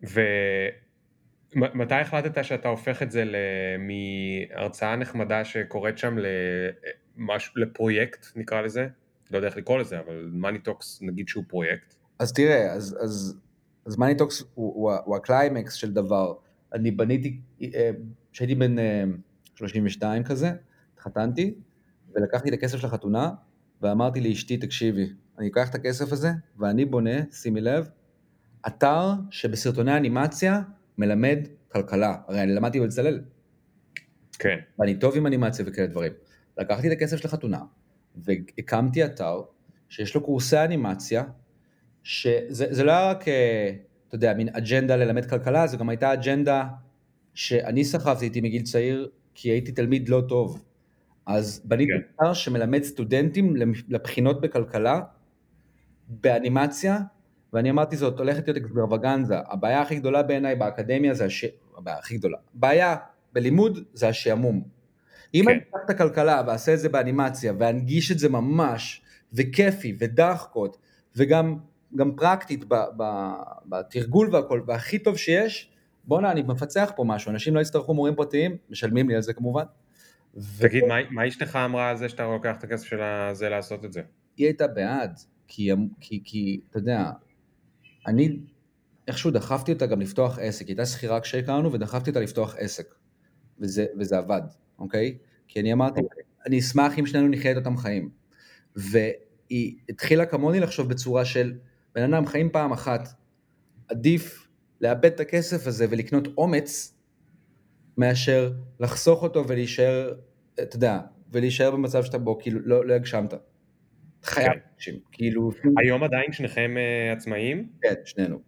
ומתי החלטת שאתה הופך את זה מהרצאה נחמדה שקורית שם משהו, לפרויקט נקרא לזה, לא יודע איך לקרוא לזה, אבל מאני טוקס נגיד שהוא פרויקט. אז תראה, אז, אז, אז מאני טוקס הוא, הוא, הוא הקליימקס של דבר. אני בניתי, אה, כשהייתי בן 32 אה, כזה, התחתנתי, ולקחתי את הכסף של החתונה, ואמרתי לאשתי, תקשיבי, אני אקח את הכסף הזה, ואני בונה, שימי לב, אתר שבסרטוני אנימציה מלמד כלכלה. הרי אני למדתי בבצלאל. כן. ואני טוב עם אנימציה וכאלה דברים. לקחתי את הכסף של החתונה, והקמתי אתר שיש לו קורסי אנימציה, שזה לא היה רק, אה, אתה יודע, מין אג'נדה ללמד כלכלה, זו גם הייתה אג'נדה שאני סחבתי איתי מגיל צעיר, כי הייתי תלמיד לא טוב. אז בניתי כן. אתר שמלמד סטודנטים לבחינות בכלכלה, באנימציה, ואני אמרתי זאת הולכת להיות אקסטרווגנזה. הבעיה הכי גדולה בעיניי באקדמיה זה הש... הבעיה הכי גדולה. בעיה בלימוד זה השעמום. אם כן. אני אקח את הכלכלה ואעשה את זה באנימציה ואנגיש את זה ממש, וכיפי, ודחקות, וגם גם פרקטית בתרגול והכל, והכי טוב שיש, בואנה, אני מפצח פה משהו, אנשים לא יצטרכו מורים פרטיים, משלמים לי על זה כמובן. תגיד, ו... מה, מה אשתך אמרה על זה שאתה לוקח את הכסף של זה לעשות את זה? היא הייתה בעד, כי, כי, כי אתה יודע, אני איכשהו דחפתי אותה גם לפתוח עסק, היא הייתה שכירה כשהכרנו ודחפתי אותה לפתוח עסק, וזה, וזה עבד. אוקיי? כי אני אמרתי. אני אשמח אם שנינו נחיה את אותם חיים. והיא התחילה כמוני לחשוב בצורה של, בן אדם חיים פעם אחת, עדיף לאבד את הכסף הזה ולקנות אומץ, מאשר לחסוך אותו ולהישאר, אתה יודע, ולהישאר במצב שאתה בו, כאילו לא, לא הגשמת. חייב כן. אנשים, כאילו, היום עדיין שניכם אה, עצמאיים? כן, שנינו.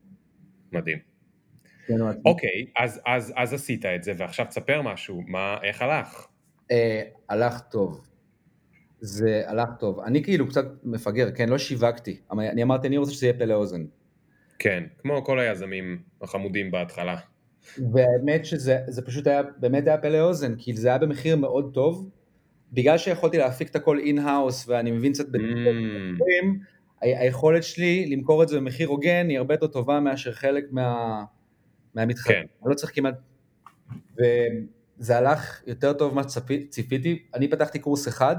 מדהים. שנינו עצמאים. אוקיי, אז, אז, אז עשית את זה, ועכשיו תספר משהו, מה, איך הלך? אה, הלך טוב. זה הלך טוב. אני כאילו קצת מפגר, כן, לא שיווקתי. אבל אני אמרתי, אני רוצה שזה יהיה פה לאוזן. כן, כמו כל היזמים החמודים בהתחלה. והאמת שזה זה פשוט היה, באמת היה פה לאוזן, כי זה היה במחיר מאוד טוב. בגלל שיכולתי להפיק את הכל in-house ואני מבין קצת Mm, בדברים, ה- היכולת שלי למכור את זה במחיר הוגן היא הרבה יותר טובה מאשר חלק מה, מהמתחרים. כן. אני לא צריך כמעט... וזה הלך יותר טוב ממה שציפיתי. אני פתחתי קורס אחד,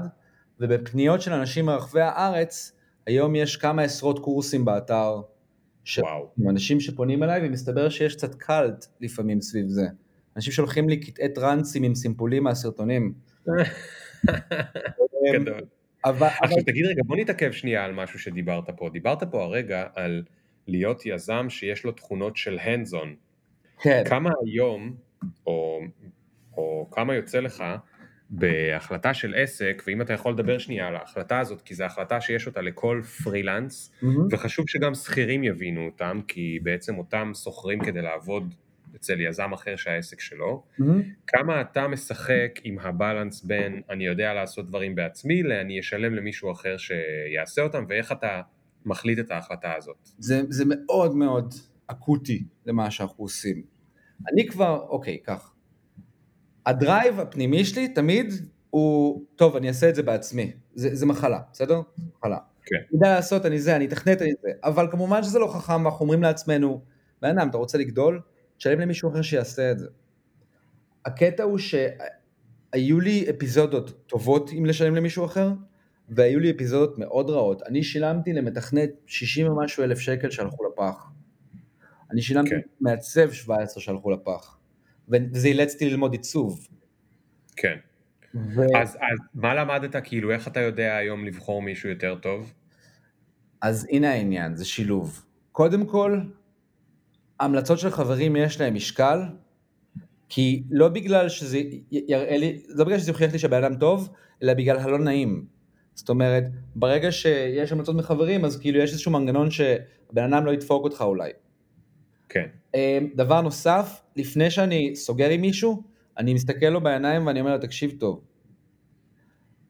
ובפניות של אנשים מרחבי הארץ, היום יש כמה עשרות קורסים באתר. של וואו. אנשים שפונים אליי, ומסתבר שיש קצת cult לפעמים סביב זה. אנשים שולחים לי קטעי טרנסים עם סימפולים מהסרטונים. גדול. אבל, אבל עכשיו תגיד רגע, בוא נתעכב שנייה על משהו שדיברת פה. דיברת פה הרגע על להיות יזם שיש לו תכונות של on. כן, כמה היום, או, או כמה יוצא לך, בהחלטה של עסק, ואם אתה יכול לדבר שנייה על ההחלטה הזאת, כי זו החלטה שיש אותה לכל פרילנס, מהמם. וחשוב שגם שכירים יבינו אותם, כי בעצם אותם שוכרים כדי לעבוד אצל יזם אחר שהעסק שלו. מהמם. כמה אתה משחק עם הבלנס בין אני יודע לעשות דברים בעצמי, לאני אשלם למישהו אחר שיעשה אותם, ואיך אתה מחליט את ההחלטה הזאת. זה, זה מאוד מאוד אקוטי למה שאנחנו עושים. אני כבר, אוקיי, כך. הדרייב הפנימי שלי תמיד הוא, טוב, אני אעשה את זה בעצמי. זה, זה מחלה, בסדר? מחלה. כן. אני יודע לעשות, אני זה, אני אתכנת, אני זה. אבל כמובן שזה לא חכם, ואנחנו אומרים לעצמנו, בן אדם, אתה רוצה לגדול? תשלם למישהו אחר שיעשה את זה. הקטע הוא שהיו לי אפיזודות טובות עם לשלם למישהו אחר, והיו לי אפיזודות מאוד רעות. אני שילמתי למתכנת 60 ומשהו אלף שקל שהלכו לפח. אני שילמתי כן. מעצב 17 שהלכו לפח. וזה אילץ אותי ללמוד עיצוב. כן. ו... אז, אז מה למדת, כאילו, איך אתה יודע היום לבחור מישהו יותר טוב? אז הנה העניין, זה שילוב. קודם כל, המלצות של חברים יש להם משקל, כי לא בגלל שזה יראה לי, לא בגלל שזה יוכיח לי שהבן אדם טוב, אלא בגלל הלא נעים. זאת אומרת, ברגע שיש המלצות מחברים, אז כאילו יש איזשהו מנגנון שהבן אדם לא ידפוק אותך אולי. כן. אמ, דבר נוסף, לפני שאני סוגר עם מישהו, אני מסתכל לו בעיניים ואני אומר לו, תקשיב טוב,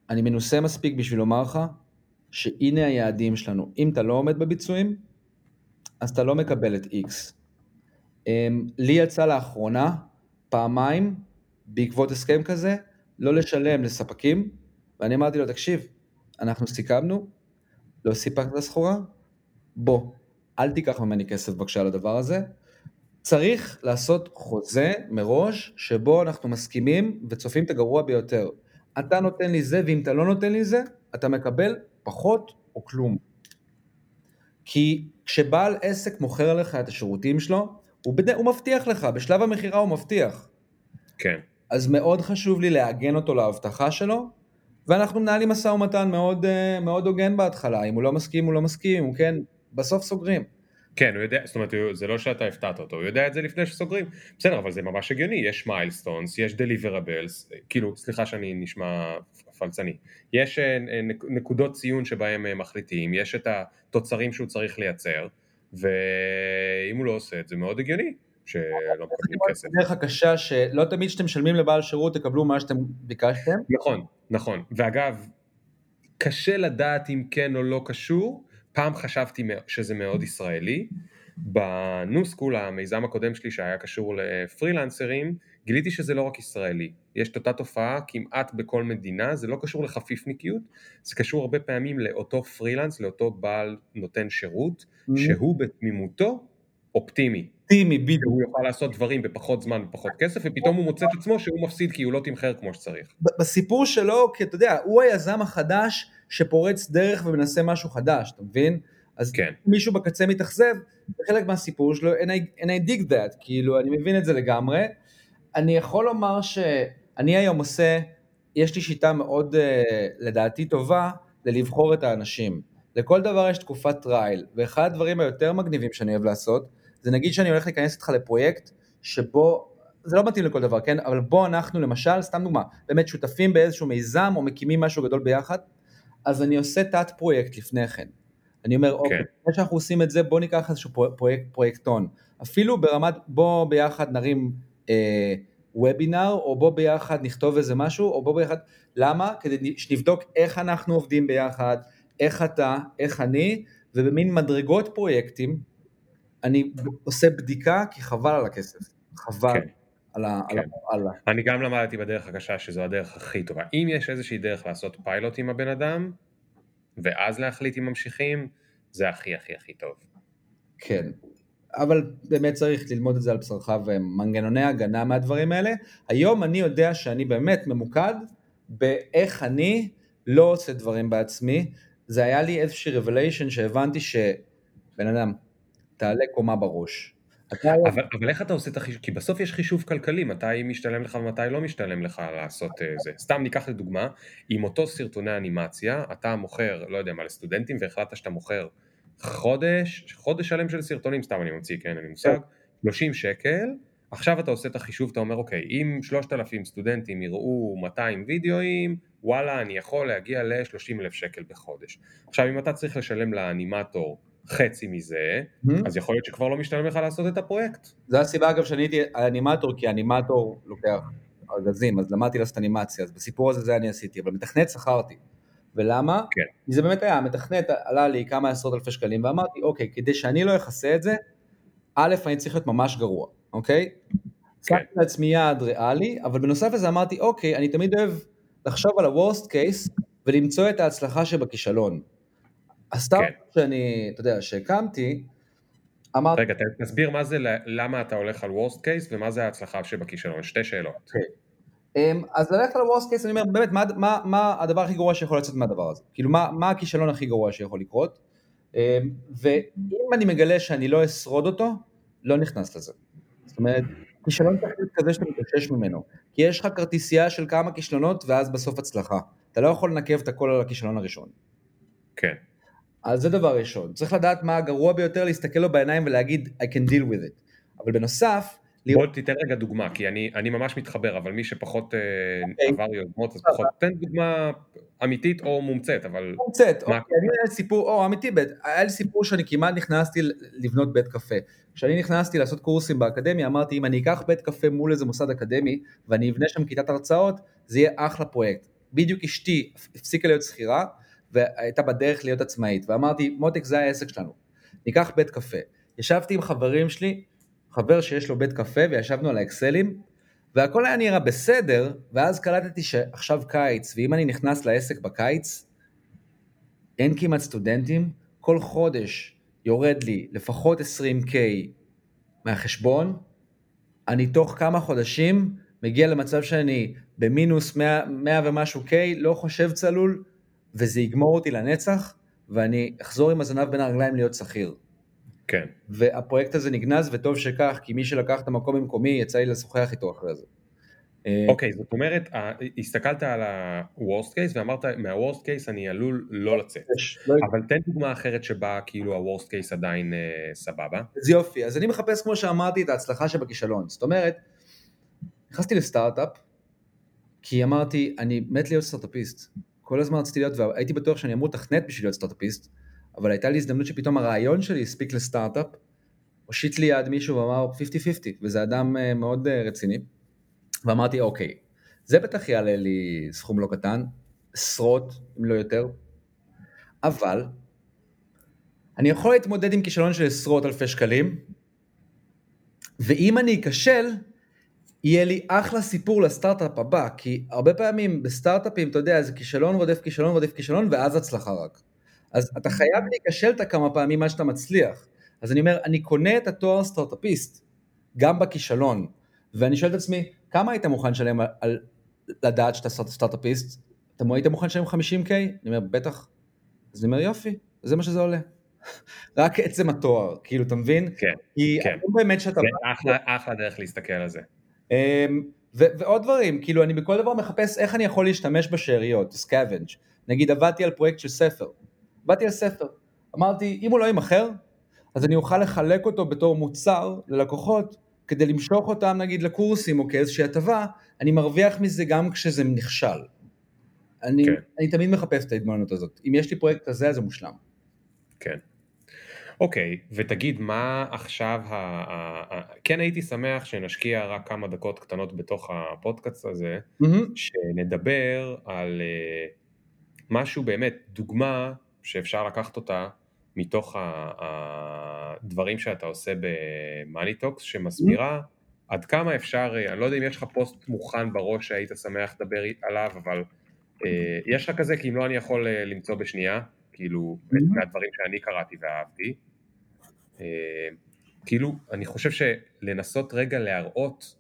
אני מנוסה מספיק בשביל לומר לך שהנה היעדים שלנו. אם אתה לא עומד בביצועים, אז אתה לא מקבל את X. אמ, לי יצא לאחרונה, פעמיים, בעקבות הסכם כזה, לא לשלם לספקים, ואני אמרתי לו, תקשיב, אנחנו סיכמנו, לא סיפקת את הסחורה, בוא, אל תיקח ממני כסף בבקשה על הדבר הזה. צריך לעשות חוזה מראש, שבו אנחנו מסכימים וצופים את הגרוע ביותר. אתה נותן לי זה, ואם אתה לא נותן לי זה, אתה מקבל פחות או כלום. כי כשבעל עסק מוכר לך את השירותים שלו, הוא, בד... הוא מבטיח לך, בשלב המכירה הוא מבטיח. כן. אז מאוד חשוב לי לעגן אותו להבטחה שלו, ואנחנו מנהלים משא ומתן מאוד, אה, מאוד הוגן בהתחלה, אם הוא לא מסכים הוא לא מסכים, הוא כן, בסוף סוגרים. כן, הוא יודע, זאת אומרת, זה לא שאתה הפתעת אותו, הוא יודע את זה לפני שסוגרים. בסדר, אבל זה ממש הגיוני, יש milestones, יש deliverables, כאילו, סליחה שאני נשמע פלצני. יש אה, נק- נקודות ציון שבהם אה, מחליטים, יש את התוצרים שהוא צריך לייצר, ואם הוא לא עושה את זה, מאוד הגיוני שלא מקבלים כסף. הדרך הקשה שלא תמיד כשאתם משלמים לבעל שירות תקבלו מה שאתם ביקשתם. נכון, נכון. ואגב, קשה לדעת אם כן או לא קשור. פעם חשבתי שזה מאוד ישראלי. בניו סקול, המיזם הקודם שלי שהיה קשור לפרילנסרים, גיליתי שזה לא רק ישראלי. יש את אותה תופעה כמעט בכל מדינה, זה לא קשור לחפיפניקיות, זה קשור הרבה פעמים לאותו פרילנס, לאותו בעל נותן שירות, שהוא בתמימותו אופטימי. אופטימי, בדיוק. הוא יוכל לעשות דברים בפחות זמן ופחות כסף, ופתאום הוא מוצא את עצמו שהוא מפסיד כי הוא לא תמחר כמו שצריך. בסיפור שלו, כי אתה יודע, הוא היזם החדש שפורץ דרך ומנסה משהו חדש, אתה מבין? אז כן. מישהו בקצה מתאכזב, זה חלק מהסיפור שלו, and I, and I dig that, כאילו, אני מבין את זה לגמרי. אני יכול לומר שאני היום עושה, יש לי שיטה מאוד, uh, לדעתי, טובה, ללבחור את האנשים. לכל דבר יש תקופת trial, ואחד הדברים היותר מגניבים שאני אוהב לעשות, זה נגיד שאני הולך להיכנס איתך לפרויקט, שבו, זה לא מתאים לכל דבר, כן? אבל בו אנחנו למשל, סתם דוגמה, באמת שותפים באיזשהו מיזם, או מקימים משהו גדול ביחד, אז אני עושה תת פרויקט לפני כן. אני אומר, אוקיי, כן. לפני שאנחנו עושים את זה, בוא ניקח איזשהו פרו- פרויקט, פרויקטון. אפילו ברמת, בוא ביחד נרים אה, וובינר, או בוא ביחד נכתוב איזה משהו, או בוא ביחד, למה? כדי שנבדוק איך אנחנו עובדים ביחד, איך אתה, איך אני, ובמין מדרגות פרויקטים, אני עושה בדיקה, כי חבל על הכסף. חבל כן. על ה... כן. על ה... אני גם למדתי בדרך הקשה שזו הדרך הכי טובה. אם יש איזושהי דרך לעשות פיילוט עם הבן אדם, ואז להחליט אם ממשיכים, זה הכי הכי הכי טוב. כן. אבל באמת צריך ללמוד את זה על בשרך ומנגנוני הגנה מהדברים האלה. היום אני יודע שאני באמת ממוקד באיך אני לא עושה דברים בעצמי. זה היה לי איזושהי revelation שהבנתי שבן אדם, תעלה קומה בראש. אתה אבל, אבל איך אתה עושה את החישוב? כי בסוף יש חישוב כלכלי, מתי משתלם לך ומתי לא משתלם לך לעשות אה, זה. סתם ניקח לדוגמה, עם אותו סרטוני אנימציה, אתה מוכר, לא יודע מה, לסטודנטים, והחלטת שאתה מוכר חודש, חודש שלם של סרטונים, סתם אני מוציא, כן, אין לי מושג, 30 שקל, עכשיו אתה עושה את החישוב, אתה אומר, אוקיי, אם 3,000 סטודנטים יראו 200 וידאוים, וואלה, אני יכול להגיע ל-30 אלף שקל בחודש. עכשיו, אם אתה צריך לשלם לאנימטור חצי מזה, Hmm? אז יכול להיות שכבר לא משתלם לך לעשות את הפרויקט. זו הסיבה אגב שאני הייתי אנימטור, כי אנימטור לוקח ארגזים, אז למדתי לעשות אנימציה, אז בסיפור הזה זה אני עשיתי, אבל מתכנת שכרתי. ולמה? כן. כי זה באמת היה, מתכנת עלה לי כמה עשרות אלפי שקלים, ואמרתי, אוקיי, כדי שאני לא אכסה את זה, א', אני צריך להיות ממש גרוע, אוקיי? כן. שמתי לעצמי יעד ריאלי, אבל בנוסף לזה אמרתי, אוקיי, אני תמיד אוהב לחשוב על ה-Worst case ולמצוא את ההצלחה שבכישלון. הסטארט שאני, אתה יודע, שהקמתי, אמרתי, רגע, תסביר מה זה, למה אתה הולך על worst case ומה זה ההצלחה שבכישלון, שתי שאלות. אמ, אז ללכת על ה-Worst case, אני אומר, באמת, מה, מה, מה הדבר הכי גרוע שיכול לצאת מהדבר הזה? כאילו, מה, מה הכישלון הכי גרוע שיכול לקרות? אמ, ואם אני מגלה שאני לא אשרוד אותו, לא נכנס לזה. זאת אומרת, כישלון צריך להיות כזה שאתה מתאושש ממנו. כי יש לך כרטיסייה של כמה כישלונות, ואז בסוף הצלחה. אתה לא יכול לנקב את הכל על הכישלון הראשון. כן, אז זה דבר ראשון. צריך לדעת מה הגרוע ביותר, להסתכל לו בעיניים ולהגיד, I can deal with it. אבל בנוסף, בוא תיתן רגע דוגמה, כי אני, אני ממש מתחבר, אבל מי שפחות אה, אוקיי. עבר יוזמות, אז פחות, תן דוגמה אמיתית או מומצאת, אבל מומצאת? אוקיי, אני היה סיפור, או אמיתי, בית, היה לי סיפור שאני כמעט נכנסתי לבנות בית קפה. כשאני נכנסתי לעשות קורסים באקדמיה, אמרתי, אם אני אקח בית קפה מול איזה מוסד אקדמי, ואני אבנה שם כיתת הרצאות, זה יהיה אחלה פרויקט. בדיוק אשתי הפסיקה להיות שכירה, והייתה בדרך להיות עצמאית, ואמרתי, מותק זה העסק שלנו, ניקח בית קפה. ישבתי עם חברים שלי, חבר שיש לו בית קפה, וישבנו על האקסלים, והכל היה נראה בסדר, ואז קלטתי שעכשיו קיץ, ואם אני נכנס לעסק בקיץ, אין כמעט סטודנטים, כל חודש יורד לי לפחות 20K מהחשבון, אני תוך כמה חודשים מגיע למצב שאני במינוס 100, 100 ומשהו K, לא חושב צלול, וזה יגמור אותי לנצח, ואני אחזור עם הזנב בין הרגליים להיות שכיר. כן. והפרויקט הזה נגנז, וטוב שכך, כי מי שלקח את המקום במקומי, יצא לי לשוחח איתו אחרי זה. אה, אוקיי, זאת אומרת, הסתכלת על ה-worst case ואמרת, מה-worst case אני עלול לא לצאת. יש, לא אבל תן דוגמה אחרת שבה כאילו ה-worst case עדיין אה, סבבה. אז יופי, אז אני מחפש, כמו שאמרתי, את ההצלחה שבכישלון. זאת אומרת, נכנסתי לסטארט-אפ, כי אמרתי, אני מת להיות סטארט-אפיסט. כל הזמן רציתי להיות, והייתי בטוח שאני אמור לתכנת בשביל להיות סטארט-אפיסט, אבל הייתה לי הזדמנות שפתאום הרעיון שלי הספיק לסטארט-אפ, הושיט לי יד מישהו ואמר 50-50, וזה אדם אה, מאוד אה, רציני, ואמרתי, אוקיי, זה בטח יעלה לי סכום לא קטן, עשרות, אם לא יותר, אבל אני יכול להתמודד עם כישלון של עשרות אלפי שקלים, ואם אני אכשל, יהיה לי אחלה סיפור לסטארט-אפ הבא, כי הרבה פעמים בסטארט-אפים, אתה יודע, זה כישלון רודף כישלון רודף כישלון, ואז הצלחה רק. אז אתה חייב להיכשל את הכמה פעמים עד שאתה מצליח. אז אני אומר, אני קונה את התואר סטארט-אפיסט, גם בכישלון, ואני שואל את עצמי, כמה היית מוכן לשלם על, על לדעת שאתה סטארט- סטארט-אפיסט? אתה היית מוכן לשלם 50K? אני אומר, בטח. אז אני אומר, יופי, זה מה שזה עולה. רק עצם התואר, כאילו, אתה מבין? כן, כי כן. היום באמת שאתה... זה אחלה, אחלה דרך להסתכל על זה. אמ, ו- ועוד דברים, כאילו אני בכל דבר מחפש איך אני יכול להשתמש בשאריות, scavenge. נגיד עבדתי על פרויקט של ספר, עבדתי על ספר, אמרתי אם הוא לא יימכר, אז אני אוכל לחלק אותו בתור מוצר ללקוחות, כדי למשוך אותם נגיד לקורסים או כאיזושהי הטבה, אני מרוויח מזה גם כשזה נכשל. אני, כן. אני תמיד מחפש את ההתבוננות הזאת. אם יש לי פרויקט כזה, אז זה מושלם. כן. אוקיי, ותגיד מה עכשיו, ה... ה... ה... כן הייתי שמח שנשקיע רק כמה דקות קטנות בתוך הפודקאסט הזה, מהמם. שנדבר על אה, משהו באמת, דוגמה שאפשר לקחת אותה מתוך הדברים שאתה עושה ב Money Talks, שמסבירה עד כמה אפשר, אה, אני לא יודע אם יש לך פוסט מוכן בראש שהיית שמח לדבר עליו, אבל אה, יש לך כזה, כי אם לא אני יכול אה, למצוא בשנייה, כאילו, את. מהדברים שאני קראתי ואהבתי. אה, כאילו, אני חושב שלנסות רגע להראות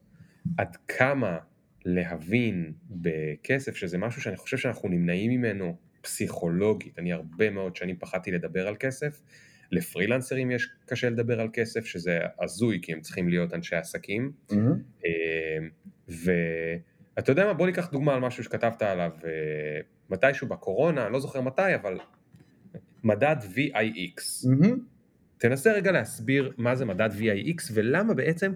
עד כמה להבין בכסף, שזה משהו שאני חושב שאנחנו נמנעים ממנו פסיכולוגית. אני הרבה מאוד שנים פחדתי לדבר על כסף. לפרילנסרים יש קשה לדבר על כסף, שזה הזוי, כי הם צריכים להיות אנשי עסקים. מהמם. אה, ואתה יודע מה, בוא ניקח דוגמה על משהו שכתבת עליו אה, מתישהו בקורונה, אני לא זוכר מתי, אבל מדד VIX. מהמם. תנסה רגע להסביר מה זה מדד VIX ולמה בעצם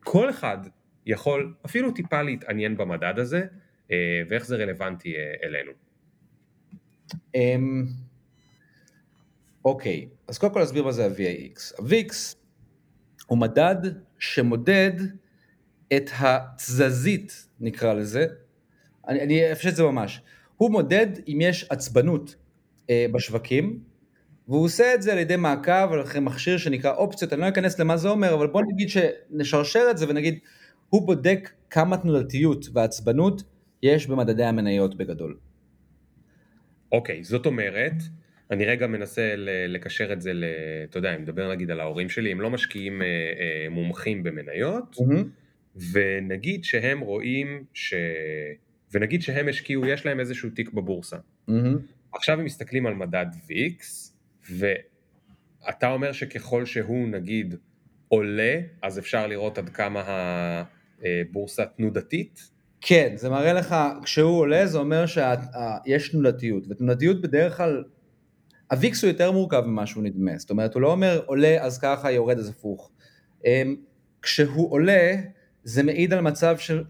כל אחד יכול אפילו טיפה להתעניין במדד הזה אה, ואיך זה רלוונטי אלינו. אמ, אוקיי, אז קודם כל נסביר מה זה ה-VIX. ה-VIX הוא מדד שמודד את התזזית, נקרא לזה, אני, אני אפשט את זה ממש, הוא מודד אם יש עצבנות אה, בשווקים, והוא עושה את זה על ידי מעקב על אחרי מכשיר שנקרא אופציות, אני לא אכנס למה זה אומר, אבל בוא נגיד שנשרשר את זה ונגיד, הוא בודק כמה תנודתיות ועצבנות יש במדדי המניות בגדול. אוקיי, זאת אומרת, אני רגע מנסה לקשר את זה, ל- אתה יודע, אני מדבר נגיד על ההורים שלי, הם לא משקיעים אה, אה, מומחים במניות, ונגיד שהם רואים ש... ונגיד שהם השקיעו, יש להם איזשהו תיק בבורסה. מהמם. עכשיו הם מסתכלים על מדד VIX, ואתה אומר שככל שהוא נגיד עולה, אז אפשר לראות עד כמה הבורסה תנודתית? כן, זה מראה לך, כשהוא עולה זה אומר שיש תנודתיות, ותנודתיות בדרך כלל, הוויקס הוא יותר מורכב ממה שהוא נדמה, זאת אומרת הוא לא אומר עולה אז ככה יורד אז הפוך. אמ, כשהוא עולה זה מעיד על מצב של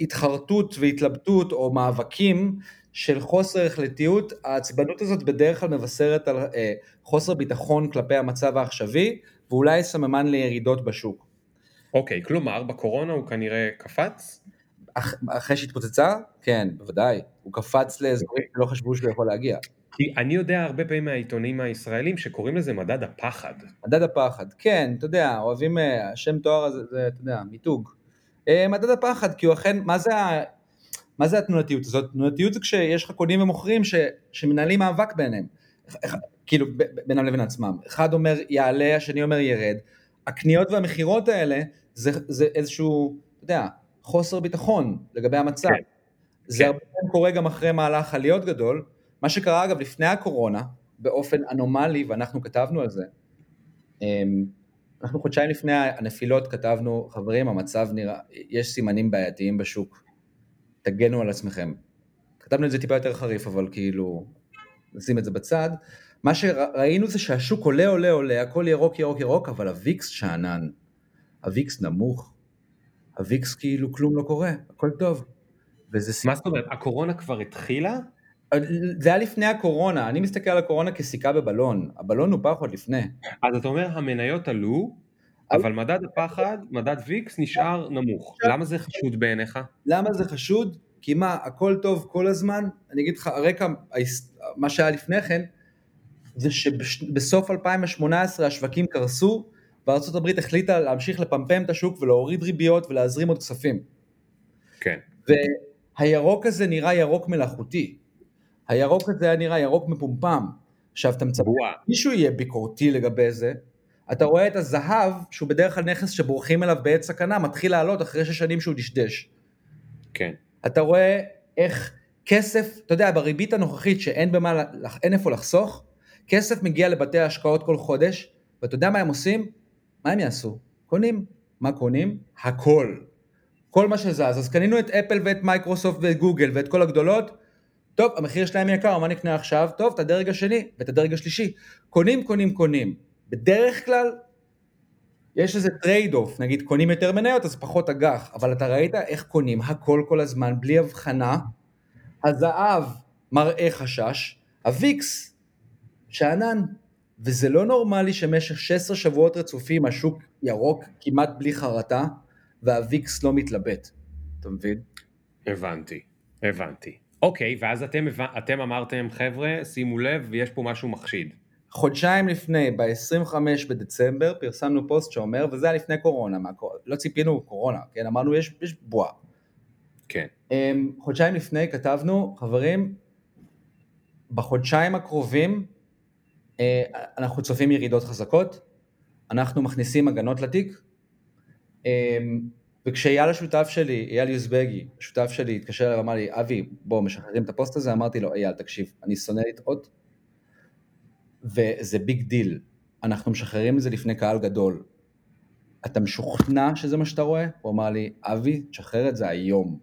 התחרטות והתלבטות או מאבקים של חוסר החלטיות, העצבנות הזאת בדרך כלל מבשרת על אה, חוסר ביטחון כלפי המצב העכשווי ואולי סממן לירידות בשוק. אוקיי, כלומר בקורונה הוא כנראה קפץ? אח, אחרי שהתפוצצה? כן, בוודאי. הוא קפץ לאזורים שלא חשבו שהוא יכול להגיע. כי אני יודע הרבה פעמים מהעיתונים הישראלים שקוראים לזה מדד הפחד. מדד הפחד, כן, אתה יודע, אוהבים, אה, השם תואר הזה, זה, אתה יודע, מיתוג. אה, מדד הפחד, כי הוא אכן, מה זה, מה זה התנועתיות הזאת? תנועתיות זה כשיש לך קונים ומוכרים ש, שמנהלים מאבק ביניהם. כאילו, בינם לבין עצמם. אחד אומר יעלה, השני אומר ירד. הקניות והמכירות האלה, זה, זה איזשהו, אתה יודע, חוסר ביטחון לגבי המצב. כן. זה כן. הרבה פעמים קורה גם אחרי מהלך עליות גדול. מה שקרה אגב לפני הקורונה, באופן אנומלי, ואנחנו כתבנו על זה, אמ, אנחנו חודשיים לפני הנפילות כתבנו, חברים, המצב נראה, יש סימנים בעייתיים בשוק, תגנו על עצמכם. כתבנו את זה טיפה יותר חריף, אבל כאילו, נשים את זה בצד. מה שראינו זה שהשוק עולה, עולה, עולה, הכל ירוק, ירוק, ירוק, אבל הוויקס שאנן, הוויקס נמוך, הוויקס כאילו כלום לא קורה, הכל טוב. וזה מה זאת אומרת, הקורונה כבר התחילה? זה היה לפני הקורונה, אני מסתכל על הקורונה כסיכה בבלון, הבלון נופח עוד לפני. אז אתה אומר המניות עלו, אבל מדד הפחד, מדד ויקס נשאר נמוך. למה זה חשוד בעיניך? למה זה חשוד? כי מה, הכל טוב כל הזמן? אני אגיד לך, הרקע, מה שהיה לפני כן, זה שבסוף 2018 השווקים קרסו, וארה"ב החליטה להמשיך לפמפם את השוק ולהוריד ריביות ולהזרים עוד כספים. כן. והירוק הזה נראה ירוק מלאכותי. הירוק הזה היה נראה ירוק מפומפם. עכשיו אתה מצפה. מישהו יהיה ביקורתי לגבי זה, אתה רואה את הזהב, שהוא בדרך כלל נכס שבורחים אליו בעת סכנה, מתחיל לעלות אחרי שש שנים שהוא דשדש. כן. אתה רואה איך כסף, אתה יודע, בריבית הנוכחית שאין במה, אין איפה לחסוך, כסף מגיע לבתי ההשקעות כל חודש, ואתה יודע מה הם עושים? מה הם יעשו? קונים. מה קונים? הכל. כל מה שזז. אז קנינו את אפל ואת מייקרוסופט ואת גוגל ואת כל הגדולות, טוב, המחיר שלהם יקר, מה נקנה עכשיו? טוב, את הדרג השני ואת הדרג השלישי. קונים, קונים, קונים. בדרך כלל, יש איזה trade-off, נגיד קונים יותר מניות אז פחות אג"ח, אבל אתה ראית איך קונים הכל כל הזמן, בלי הבחנה, הזהב מראה חשש, הוויקס שאנן. וזה לא נורמלי שבמשך 16 שבועות רצופים השוק ירוק כמעט בלי חרטה, וה VIX לא מתלבט. אתה מבין? הבנתי, הבנתי. אוקיי, ואז אתם, אתם אמרתם, חבר'ה, שימו לב, יש פה משהו מחשיד. חודשיים לפני, ב-25 בדצמבר, פרסמנו פוסט שאומר, וזה היה לפני קורונה, מה, לא ציפינו קורונה, כן? אמרנו, יש, יש בועה. כן. אמ, חודשיים לפני כתבנו, חברים, בחודשיים הקרובים אנחנו צופים ירידות חזקות, אנחנו מכניסים הגנות לתיק, אמ, וכשאייל השותף שלי, אייל יוזבגי, השותף שלי, התקשר אליי ואמר לי, אבי, בוא, משחררים את הפוסט הזה, אמרתי לו, אייל, תקשיב, אני שונא לטעות, וזה big deal, אנחנו משחררים את זה לפני קהל גדול. אתה משוכנע שזה מה שאתה רואה? הוא אמר לי, אבי, תשחרר את זה היום.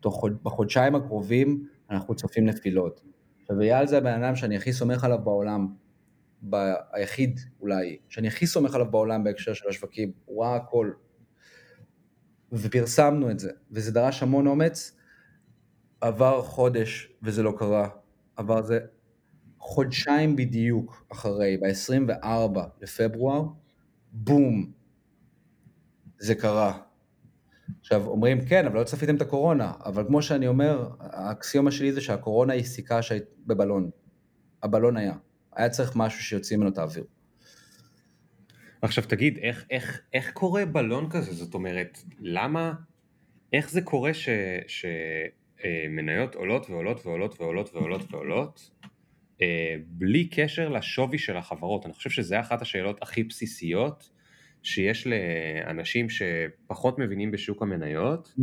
תוך, בחודשיים הקרובים אנחנו צופים נפילות. עכשיו, אייל זה הבן אדם שאני הכי סומך עליו בעולם, היחיד אולי, שאני הכי סומך עליו בעולם בהקשר של השווקים, הוא ראה הכל. ופרסמנו את זה, וזה דרש המון אומץ. עבר חודש וזה לא קרה, עבר זה חודשיים בדיוק אחרי, ב-24 לפברואר, בום, זה קרה. עכשיו, אומרים, כן, אבל לא צפיתם את הקורונה, אבל כמו שאני אומר, האקסיומה שלי זה שהקורונה היא סיכה שהיית בבלון. הבלון היה. היה צריך משהו שיוציא ממנו את האוויר. עכשיו תגיד, איך, איך, איך קורה בלון כזה? זאת אומרת, למה, איך זה קורה שמניות ש, עולות ועולות ועולות ועולות ועולות ועולות אה, בלי קשר לשווי של החברות? אני חושב שזה אחת השאלות הכי בסיסיות שיש לאנשים שפחות מבינים בשוק המניות, mm-hmm.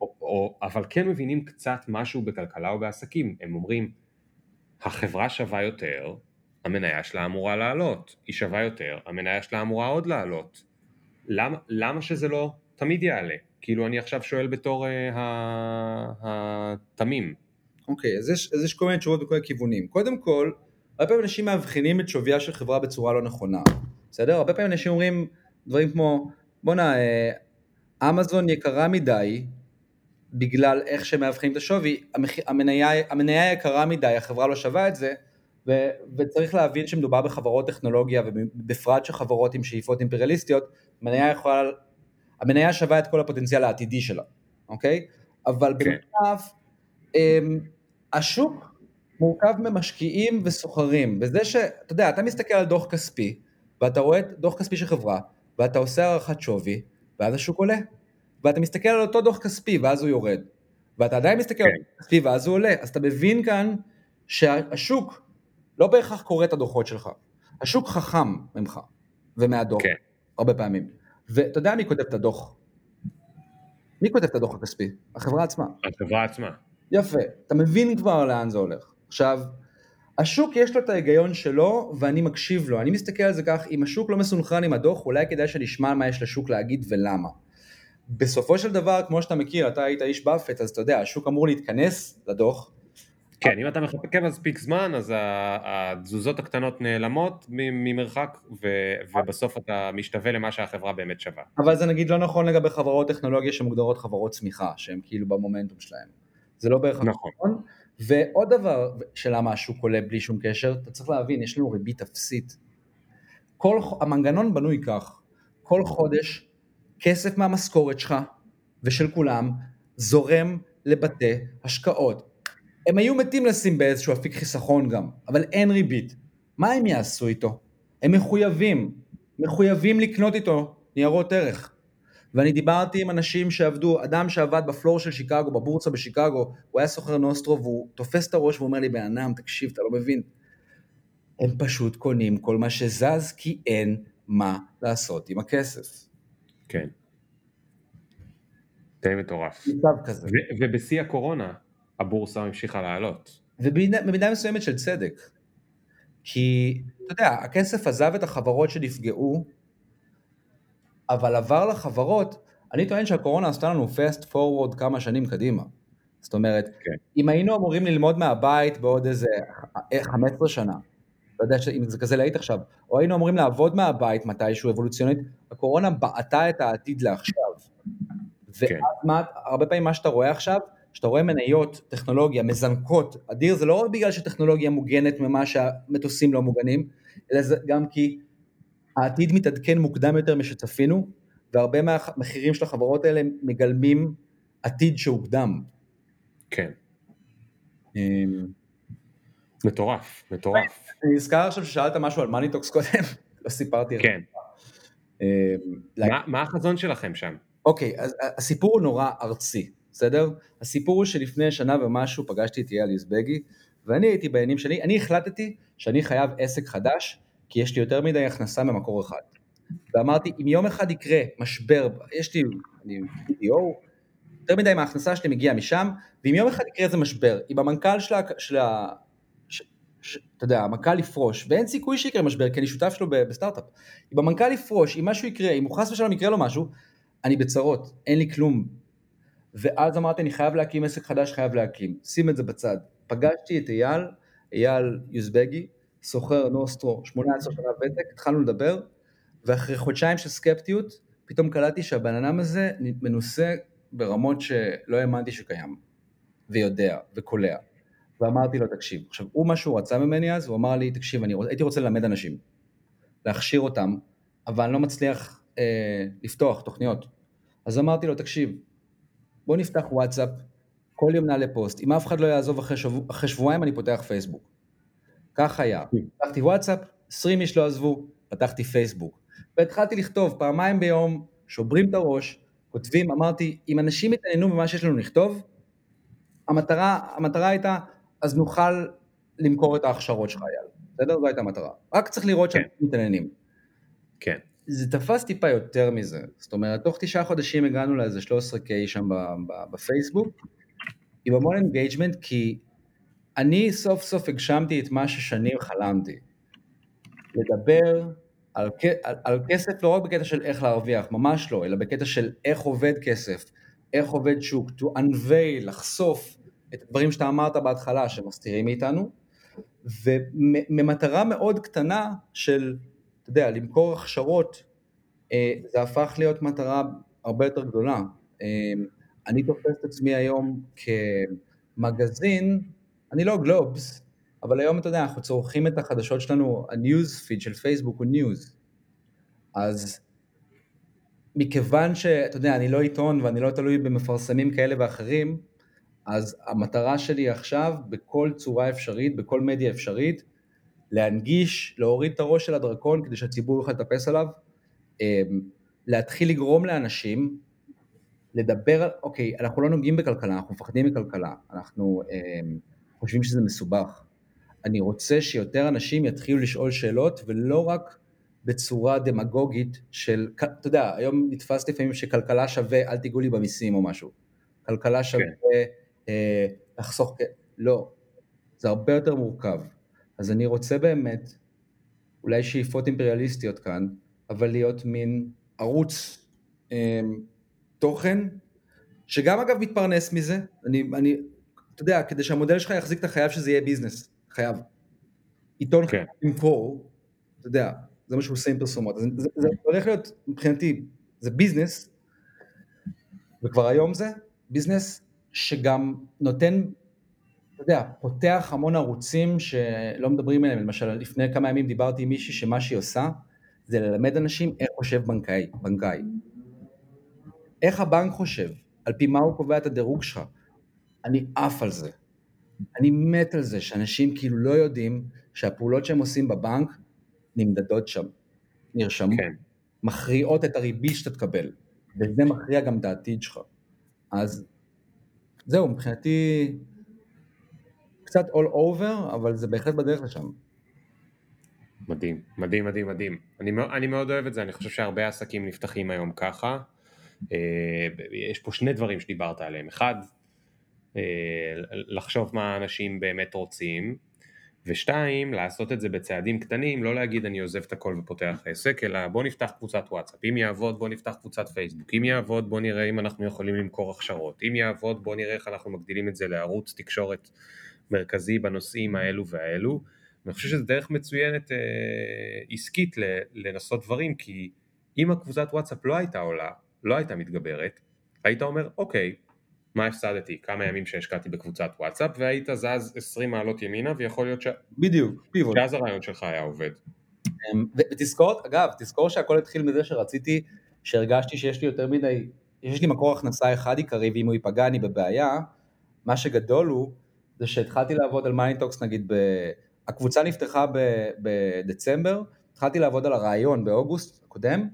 או, או, אבל כן מבינים קצת משהו בכלכלה או בעסקים. הם אומרים, החברה שווה יותר, המניה שלה אמורה לעלות, היא שווה יותר, המניה שלה אמורה עוד לעלות. למה, למה שזה לא תמיד יעלה? כאילו אני עכשיו שואל בתור uh, התמים. אוקיי, אז, יש, אז יש כל מיני תשובות בכל הכיוונים. קודם כל, הרבה פעמים אנשים מאבחנים את שוויה של חברה בצורה לא נכונה, בסדר? הרבה פעמים אנשים אומרים דברים כמו, בואנה, אה, אמזון יקרה מדי בגלל איך שהם מאבחנים את השווי, המניה, המניה יקרה מדי, החברה לא שווה את זה, ו- וצריך להבין שמדובר בחברות טכנולוגיה ובפרט שחברות עם שאיפות אימפריאליסטיות, המניה יכולה, המניה שווה את כל הפוטנציאל העתידי שלה, אוקיי? אבל כן. בנוסף, אמ, השוק מורכב ממשקיעים וסוחרים, וזה שאתה יודע, אתה מסתכל על דוח כספי, ואתה רואה דוח כספי של חברה, ואתה עושה הערכת שווי, ואז השוק עולה. ואתה מסתכל על אותו דוח כספי, ואז הוא יורד. ואתה עדיין מסתכל כן. על דוח כספי, ואז הוא עולה. אז אתה מבין כאן שהשוק לא בהכרח קורא את הדוחות שלך. השוק חכם ממך ומהדוח, כן. הרבה פעמים. ואתה יודע מי כותב את הדוח? מי כותב את הדוח הכספי? החברה עצמה. החברה עצמה. יפה, אתה מבין כבר לאן זה הולך. עכשיו, השוק יש לו את ההיגיון שלו ואני מקשיב לו, אני מסתכל על זה כך, אם השוק לא מסונכרן עם הדוח, אולי כדאי שנשמע מה יש לשוק להגיד ולמה. בסופו של דבר, כמו שאתה מכיר, אתה היית איש באפט, אז אתה יודע, השוק אמור להתכנס לדוח, כן, אם אתה מחכה מספיק זמן, אז התזוזות הקטנות נעלמות ממרחק, ובסוף אתה משתווה למה שהחברה באמת שווה. אבל זה נגיד לא נכון לגבי חברות טכנולוגיה שמוגדרות חברות צמיחה, שהן כאילו במומנטום שלהן. זה לא בהכרח נכון. נכון. ועוד דבר שלמה השוק עולה בלי שום קשר, אתה צריך להבין, יש לנו ריבית אפסית. כל, המנגנון בנוי כך, כל חודש כסף מהמשכורת שלך ושל כולם זורם לבתי השקעות. הם היו מתים לשים באיזשהו אפיק חיסכון גם, אבל אין ריבית. מה הם יעשו איתו? הם מחויבים, מחויבים לקנות איתו ניירות ערך. ואני דיברתי עם אנשים שעבדו, אדם שעבד בפלור של שיקגו, בבורסה בשיקגו, הוא היה סוחר נוסטרו והוא תופס את הראש ואומר לי, בן תקשיב, אתה לא מבין. הם פשוט קונים כל מה שזז כי אין מה לעשות עם הכסף. כן. די מטורף. מצב כזה. ובשיא הקורונה, הבורסה המשיכה לעלות. ובמידה מסוימת של צדק. כי, אתה יודע, הכסף עזב את החברות שנפגעו, אבל עבר לחברות, אני טוען שהקורונה עשתה לנו fast forward כמה שנים קדימה. זאת אומרת, כן. אם היינו אמורים ללמוד מהבית בעוד איזה 15 שנה, לא יודע אם זה כזה להיט עכשיו, או היינו אמורים לעבוד מהבית מתישהו אבולוציונית, הקורונה בעטה את העתיד לעכשיו. כן. ואז מה, הרבה פעמים מה שאתה רואה עכשיו, כשאתה רואה מניות, טכנולוגיה, מזנקות, אדיר זה לא רק בגלל שטכנולוגיה מוגנת ממה שהמטוסים לא מוגנים, אלא זה גם כי העתיד מתעדכן מוקדם יותר משצפינו, והרבה מהמחירים של החברות האלה מגלמים עתיד שהוקדם. כן. אמ, מטורף, מטורף. אני נזכר עכשיו ששאלת משהו על מניטוקס קודם, לא סיפרתי. כן. אמ, מה החזון שלכם שם? אוקיי, אז הסיפור הוא נורא ארצי, בסדר? הסיפור הוא שלפני שנה ומשהו פגשתי את אייל יזבגי, ואני הייתי בעניינים שלי, אני החלטתי שאני חייב עסק חדש, כי יש לי יותר מדי הכנסה ממקור אחד. ואמרתי, אם יום אחד יקרה משבר, יש לי, אני BDO, יותר מדי מההכנסה שלי מגיע משם, ואם יום אחד יקרה איזה משבר, אם המנכ"ל של ה... של ה אתה יודע, המנכ"ל יפרוש, ואין סיכוי שיקרה משבר, כי אני שותף שלו בסטארט-אפ. אם המנכ"ל יפרוש, אם משהו יקרה, אם הוא חס ושלום יקרה לו משהו, אני בצרות, אין לי כלום. ואז אמרתי, אני חייב להקים עסק חדש, חייב להקים. שים את זה בצד. פגשתי את אייל, אייל יוזבגי, סוחר נוסטרו, 18 שנה ותק, התחלנו לדבר, ואחרי חודשיים של סקפטיות, פתאום קלטתי שהבן אדם הזה מנוסה ברמות שלא האמנתי שקיים, ויודע, וקולע. ואמרתי לו, תקשיב, עכשיו, הוא מה שהוא רצה ממני אז, הוא אמר לי, תקשיב, אני רוצ... הייתי רוצה ללמד אנשים, להכשיר אותם, אבל אני לא מצליח אה, לפתוח תוכניות. אז אמרתי לו, תקשיב, בוא נפתח וואטסאפ, כל יום נעלה פוסט, אם אף אחד לא יעזוב אחרי, שבוע, אחרי שבועיים אני פותח פייסבוק. כך היה. פתחתי וואטסאפ, 20 איש לא עזבו, פתחתי פייסבוק. והתחלתי לכתוב פעמיים ביום, שוברים את הראש, כותבים, אמרתי, אם אנשים יתעניינו במה שיש לנו לכתוב, המטרה, המטרה הייתה, אז נוכל למכור את ההכשרות שלך, אייל. בסדר? זו הייתה המטרה. רק צריך לראות שאנחנו כן. מתעניינים. כן. זה תפס טיפה יותר מזה. זאת אומרת, תוך תשעה חודשים הגענו לאיזה 13K שם בפייסבוק, עם המון engagement, כי אני סוף סוף הגשמתי את מה ששנים חלמתי. לדבר על, על, על כסף לא רק בקטע של איך להרוויח, ממש לא, אלא בקטע של איך עובד כסף, איך עובד שוק, to unveil, לחשוף את הדברים שאתה אמרת בהתחלה שמסתירים מאיתנו, וממטרה מאוד קטנה של, יודע, למכור הכשרות, אה, זה הפך להיות מטרה הרבה יותר גדולה. אה, אני תופס את עצמי היום כמגזין, אני לא גלובס, אבל היום אתה יודע, אנחנו צורכים את החדשות שלנו, ה news feed של פייסבוק הוא news. אז מכיוון שאתה יודע, אני לא עיתון ואני לא תלוי במפרסמים כאלה ואחרים, אז המטרה שלי עכשיו, בכל צורה אפשרית, בכל מדיה אפשרית, להנגיש, להוריד את הראש של הדרקון כדי שהציבור יוכל לטפס עליו, אמ, להתחיל לגרום לאנשים לדבר, אוקיי, אנחנו לא נוגעים בכלכלה, אנחנו מפחדים מכלכלה, אנחנו אמ, חושבים שזה מסובך. אני רוצה שיותר אנשים יתחילו לשאול שאלות ולא רק בצורה דמגוגית של, אתה יודע, היום נתפס לפעמים שכלכלה שווה אל תיגעו לי במיסים או משהו. כלכלה שווה כן. אה, לחסוך, לא, זה הרבה יותר מורכב. אז אני רוצה באמת, אולי שאיפות אימפריאליסטיות כאן, אבל להיות מין ערוץ אה, תוכן, שגם אגב מתפרנס מזה, אני, אני, אתה יודע, כדי שהמודל שלך יחזיק אתה חייב שזה יהיה ביזנס, חייב. עיתון כן. למכור, אתה יודע, זה מה שהוא עושה עם פרסומות. זה, זה, זה הולך להיות, מבחינתי, זה ביזנס, וכבר היום זה ביזנס שגם נותן, אתה יודע, פותח המון ערוצים שלא מדברים עליהם, למשל לפני כמה ימים דיברתי עם מישהי שמה שהיא עושה זה ללמד אנשים איך חושב בנקאי, בנקאי. איך הבנק חושב, על פי מה הוא קובע את הדירוג שלך. אני עף על זה. אני מת על זה שאנשים כאילו לא יודעים שהפעולות שהם עושים בבנק נמדדות שם, נרשמו, כן. מכריעות את הריבית שאתה תקבל, וזה מכריע גם את העתיד שלך. אז זהו, מבחינתי קצת all over, אבל זה בהחלט בדרך לשם. מדהים, מדהים, מדהים, מדהים. אני, אני מאוד אוהב את זה, אני חושב שהרבה עסקים נפתחים היום ככה. אה, יש פה שני דברים שדיברת עליהם. אחד, אה, לחשוב מה אנשים באמת רוצים, ושתיים, לעשות את זה בצעדים קטנים, לא להגיד אני עוזב את הכל ופותח עסק, אלא בוא נפתח קבוצת וואטסאפ, אם יעבוד בוא נפתח קבוצת פייסבוק, אם יעבוד בוא נראה אם אנחנו יכולים למכור הכשרות, אם יעבוד בוא נראה איך אנחנו מגדילים את זה לערוץ תקשורת מרכזי בנושאים האלו והאלו. אני חושב שזו דרך מצוינת אה, עסקית לנסות דברים, כי אם הקבוצת וואטסאפ לא הייתה עולה, לא הייתה מתגברת, היית אומר אוקיי, מה הפסדתי? כמה ימים שהשקעתי בקבוצת וואטסאפ, והיית זז 20 מעלות ימינה, ויכול להיות ש... בדיוק, פיבוט. שאז הרעיון שלך היה עובד. אמ, ותזכור, אגב, תזכור שהכל התחיל מזה שרציתי, שהרגשתי שיש לי יותר מדי, יש לי מקור הכנסה אחד עיקרי, ואם הוא ייפגע אני בבעיה, מה שגדול הוא, זה שהתחלתי לעבוד על Money Talks נגיד, ב... הקבוצה נפתחה ב... בדצמבר, התחלתי לעבוד על הרעיון באוגוסט הקודם,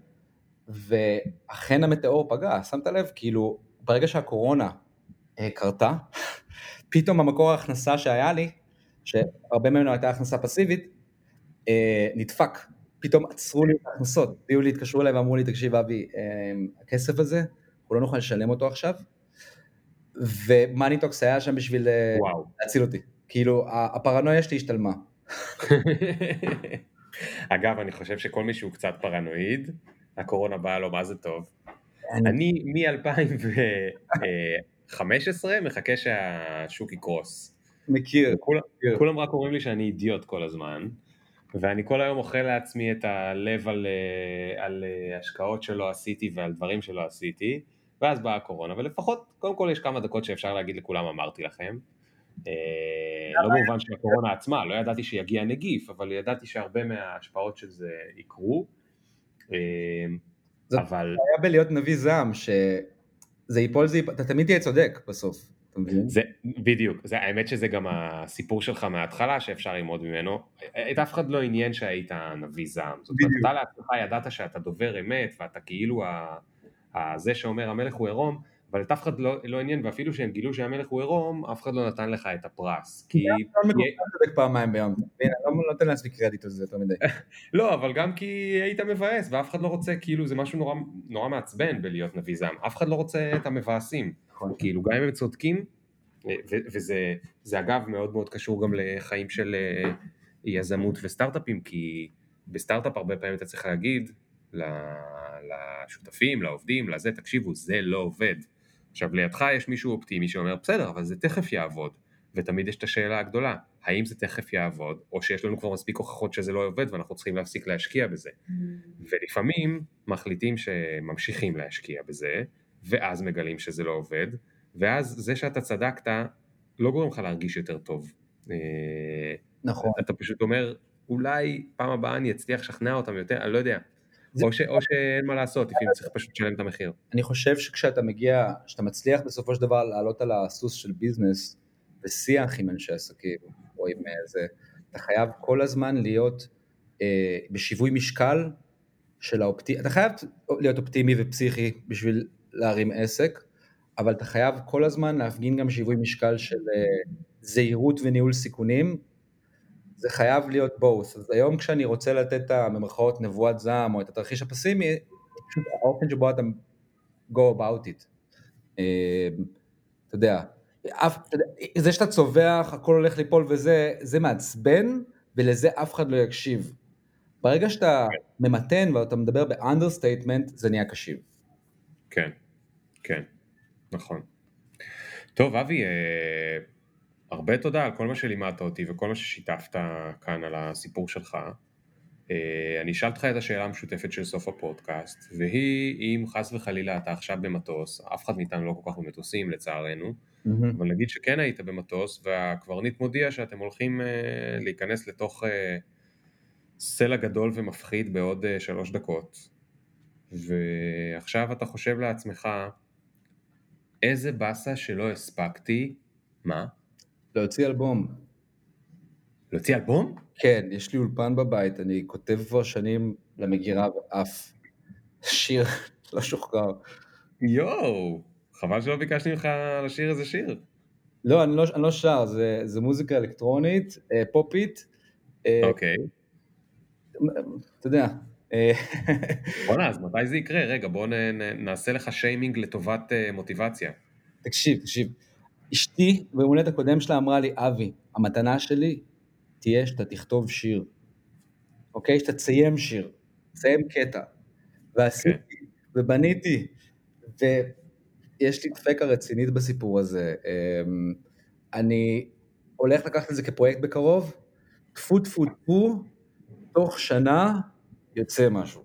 ואכן המטאור פגע, שמת לב? כאילו, ברגע שהקורונה אה, קרתה, פתאום המקור ההכנסה שהיה לי, שהרבה ממנו הייתה הכנסה פסיבית, אה, נדפק. פתאום עצרו לי את ההכנסות, הביאו לי, התקשרו אליי ואמרו לי, תקשיב אבי, אה, הכסף הזה, אנחנו לא נוכל לשלם אותו עכשיו, ו Money Talks היה שם בשביל וואו. להציל אותי. כאילו, הפרנויה שלי השתלמה. אגב, אני חושב שכל מי שהוא קצת פרנואיד, הקורונה באה לו מה זה טוב. אני מ-2015 מחכה שהשוק יקרוס. מכיר. כולם רק אומרים לי שאני אידיוט כל הזמן, ואני כל היום אוכל לעצמי את הלב על, אה, על אה, השקעות שלא עשיתי ועל דברים שלא עשיתי, ואז באה הקורונה, ולפחות, קודם כל יש כמה דקות שאפשר להגיד לכולם אמרתי לכם. אה, לא במובן של הקורונה עצמה, לא ידעתי שיגיע נגיף, אבל ידעתי שהרבה מההשפעות של זה יקרו. זאת אבל... היה בלהיות נביא זעם, שזה ייפול, זה ייפול, אתה תמיד תהיה צודק בסוף? זה, בדיוק, זה, האמת שזה גם הסיפור שלך מההתחלה שאפשר ללמוד ממנו. את אף אחד לא עניין שהיית נביא זעם. זאת אומרת, אתה לעצמך ידעת שאתה דובר אמת, ואתה כאילו ה, זה שאומר המלך הוא עירום, אבל את אף אחד לא, לא עניין, ואפילו שהם גילו שהמלך הוא עירום, אף אחד לא נתן לך את הפרס. כי... לא צודק פעמיים ביום, אני לא נותן לעצמי קרדיט על זה יותר מדי. לא, אבל גם כי היית מבאס, ואף אחד לא רוצה, כאילו זה משהו נורא, נורא מעצבן בלהיות נביא זעם, אף אחד לא רוצה את המבאסים. נכון. כאילו גם אם הם צודקים, וזה אגב מאוד מאוד קשור גם לחיים של אה, יזמות וסטארט-אפים, כי בסטארט-אפ הרבה פעמים אתה צריך להגיד לשותפים, לעובדים, לזה, תקשיבו, זה לא עובד. עכשיו לידך יש מישהו אופטימי שאומר בסדר אבל זה תכף יעבוד. ותמיד יש את השאלה הגדולה האם זה תכף יעבוד או שיש לנו כבר מספיק הוכחות שזה לא עובד ואנחנו צריכים להפסיק להשקיע בזה? Mm. ולפעמים מחליטים שממשיכים להשקיע בזה ואז מגלים שזה לא עובד ואז זה שאתה צדקת לא גורם לך להרגיש יותר טוב. אה, נכון. אתה פשוט אומר אולי פעם הבאה אני אצליח לשכנע אותם יותר אני לא יודע או, ש, או שאין מה לעשות, לפעמים צריך פשוט לשלם את המחיר. אני חושב שכשאתה מגיע, כשאתה מצליח בסופו של דבר לעלות על הסוס של ביזנס, בשיח עם אנשי עסקים, או עם זה, אתה חייב כל הזמן להיות אה, בשיווי משקל של האופטימי, אתה חייב להיות אופטימי ופסיכי בשביל להרים עסק, אבל אתה חייב כל הזמן להפגין גם שיווי משקל של אה, זהירות וניהול סיכונים, זה חייב להיות both. אז היום כשאני רוצה לתת את הממרכאות נבואת זעם או את התרחיש הפסימי, פשוט האופן שבו אתה go about it. אה, אתה יודע, זה שאתה צווח, הכל הולך ליפול וזה, זה מעצבן, ולזה אף אחד לא יקשיב. ברגע שאתה ממתן ואתה מדבר ב-understatement, זה נהיה קשיב. כן, כן, נכון. טוב, אבי, אה, הרבה תודה על כל מה שלימדת אותי וכל מה ששיתפת כאן על הסיפור שלך. אה, אני אשאל אותך את השאלה המשותפת של סוף הפודקאסט, והיא אם חס וחלילה אתה עכשיו במטוס, אף אחד מאיתנו לא כל כך במטוסים לצערנו, mm-hmm. אבל נגיד שכן היית במטוס והקברניט מודיע שאתם הולכים אה, להיכנס לתוך אה, סלע גדול ומפחיד בעוד שלוש דקות, ועכשיו אתה חושב לעצמך, איזה באסה שלא הספקתי, מה? להוציא אלבום. להוציא אלבום? כן, יש לי אולפן בבית, אני כותב כבר שנים למגירה ואף שיר לא שוחרר. יואו, חבל שלא ביקשתי ממך לשיר איזה שיר. לא, אני לא, אני לא שר, זה, זה מוזיקה אלקטרונית, אה, פופית. אה, אוקיי. אתה יודע. אה, בוא'נה, אז מתי זה יקרה? רגע, בוא נעשה לך שיימינג לטובת מוטיבציה. תקשיב, תקשיב. אשתי ביום הולדת הקודם שלה אמרה לי, אבי, המתנה שלי תהיה שאתה תכתוב שיר, אוקיי? שאתה תסיים שיר, תסיים קטע. ועשיתי, okay. כן. ובניתי, ויש לי דפקה רצינית בסיפור הזה. אמ, אני הולך לקחת את זה כפרויקט בקרוב, טפו טפו טפו, תוך שנה יוצא משהו.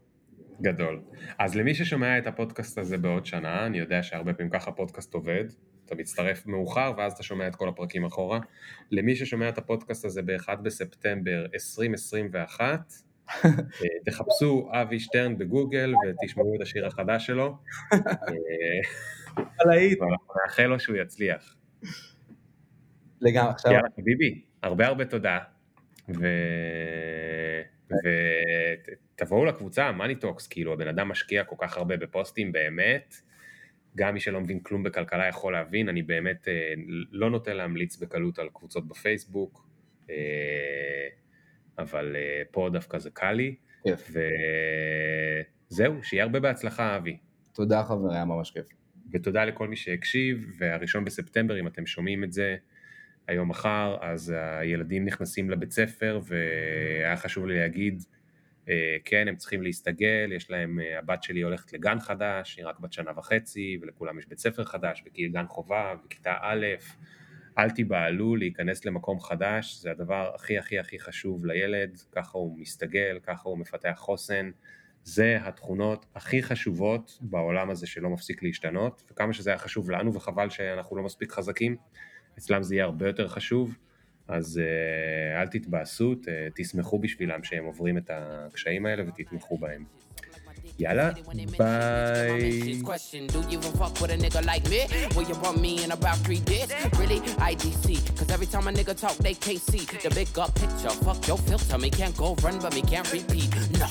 גדול. אז למי ששומע את הפודקאסט הזה בעוד שנה, אני יודע שהרבה פעמים ככה פודקאסט עובד, אתה מצטרף מאוחר ואז אתה שומע את כל הפרקים אחורה. למי ששומע את הפודקאסט הזה ב-1 בספטמבר 2021, אה, תחפשו אבי שטרן בגוגל ותשמעו את השיר החדש שלו. ואנחנו נאחל לו שהוא יצליח. לגמרי, עכשיו... יאללה, חביבי, הרבה הרבה תודה. ותבואו לקבוצה, Money Talks, כאילו הבן אדם משקיע כל כך הרבה בפוסטים באמת, גם מי שלא מבין כלום בכלכלה יכול להבין, אני באמת אה, לא נוטה להמליץ בקלות על קבוצות בפייסבוק, אה, אבל אה, פה דווקא זה קל לי, כיף. וזהו, שיהיה הרבה בהצלחה אבי. תודה חבר, היה ממש כיף. ותודה לכל מי שהקשיב, והראשון בספטמבר, אם אתם שומעים את זה, היום מחר, אז הילדים נכנסים לבית ספר, והיה חשוב לי להגיד, כן, הם צריכים להסתגל, יש להם, אה, הבת שלי הולכת לגן חדש, היא רק בת שנה וחצי, ולכולם יש בית ספר חדש, גן חובה, וכיתה א', אל תיבהלו להיכנס למקום חדש, זה הדבר הכי הכי הכי חשוב לילד, ככה הוא מסתגל, ככה הוא מפתח חוסן, זה התכונות הכי חשובות בעולם הזה שלא מפסיק להשתנות, וכמה שזה היה חשוב לנו וחבל שאנחנו לא מספיק חזקים, אצלם זה יהיה הרבה יותר חשוב, אז uh, אל תתבאסו, תשמחו בשבילם שהם עוברים את הקשיים האלה ותתמכו בהם. יאללה, ביי. Do you even fuck with a nigga like me? Will you bump me in about three days? Really? IDC. Cause every time a nigga talk, they can't see the big up picture. Fuck your filter, me can't go run, but me can't repeat. No.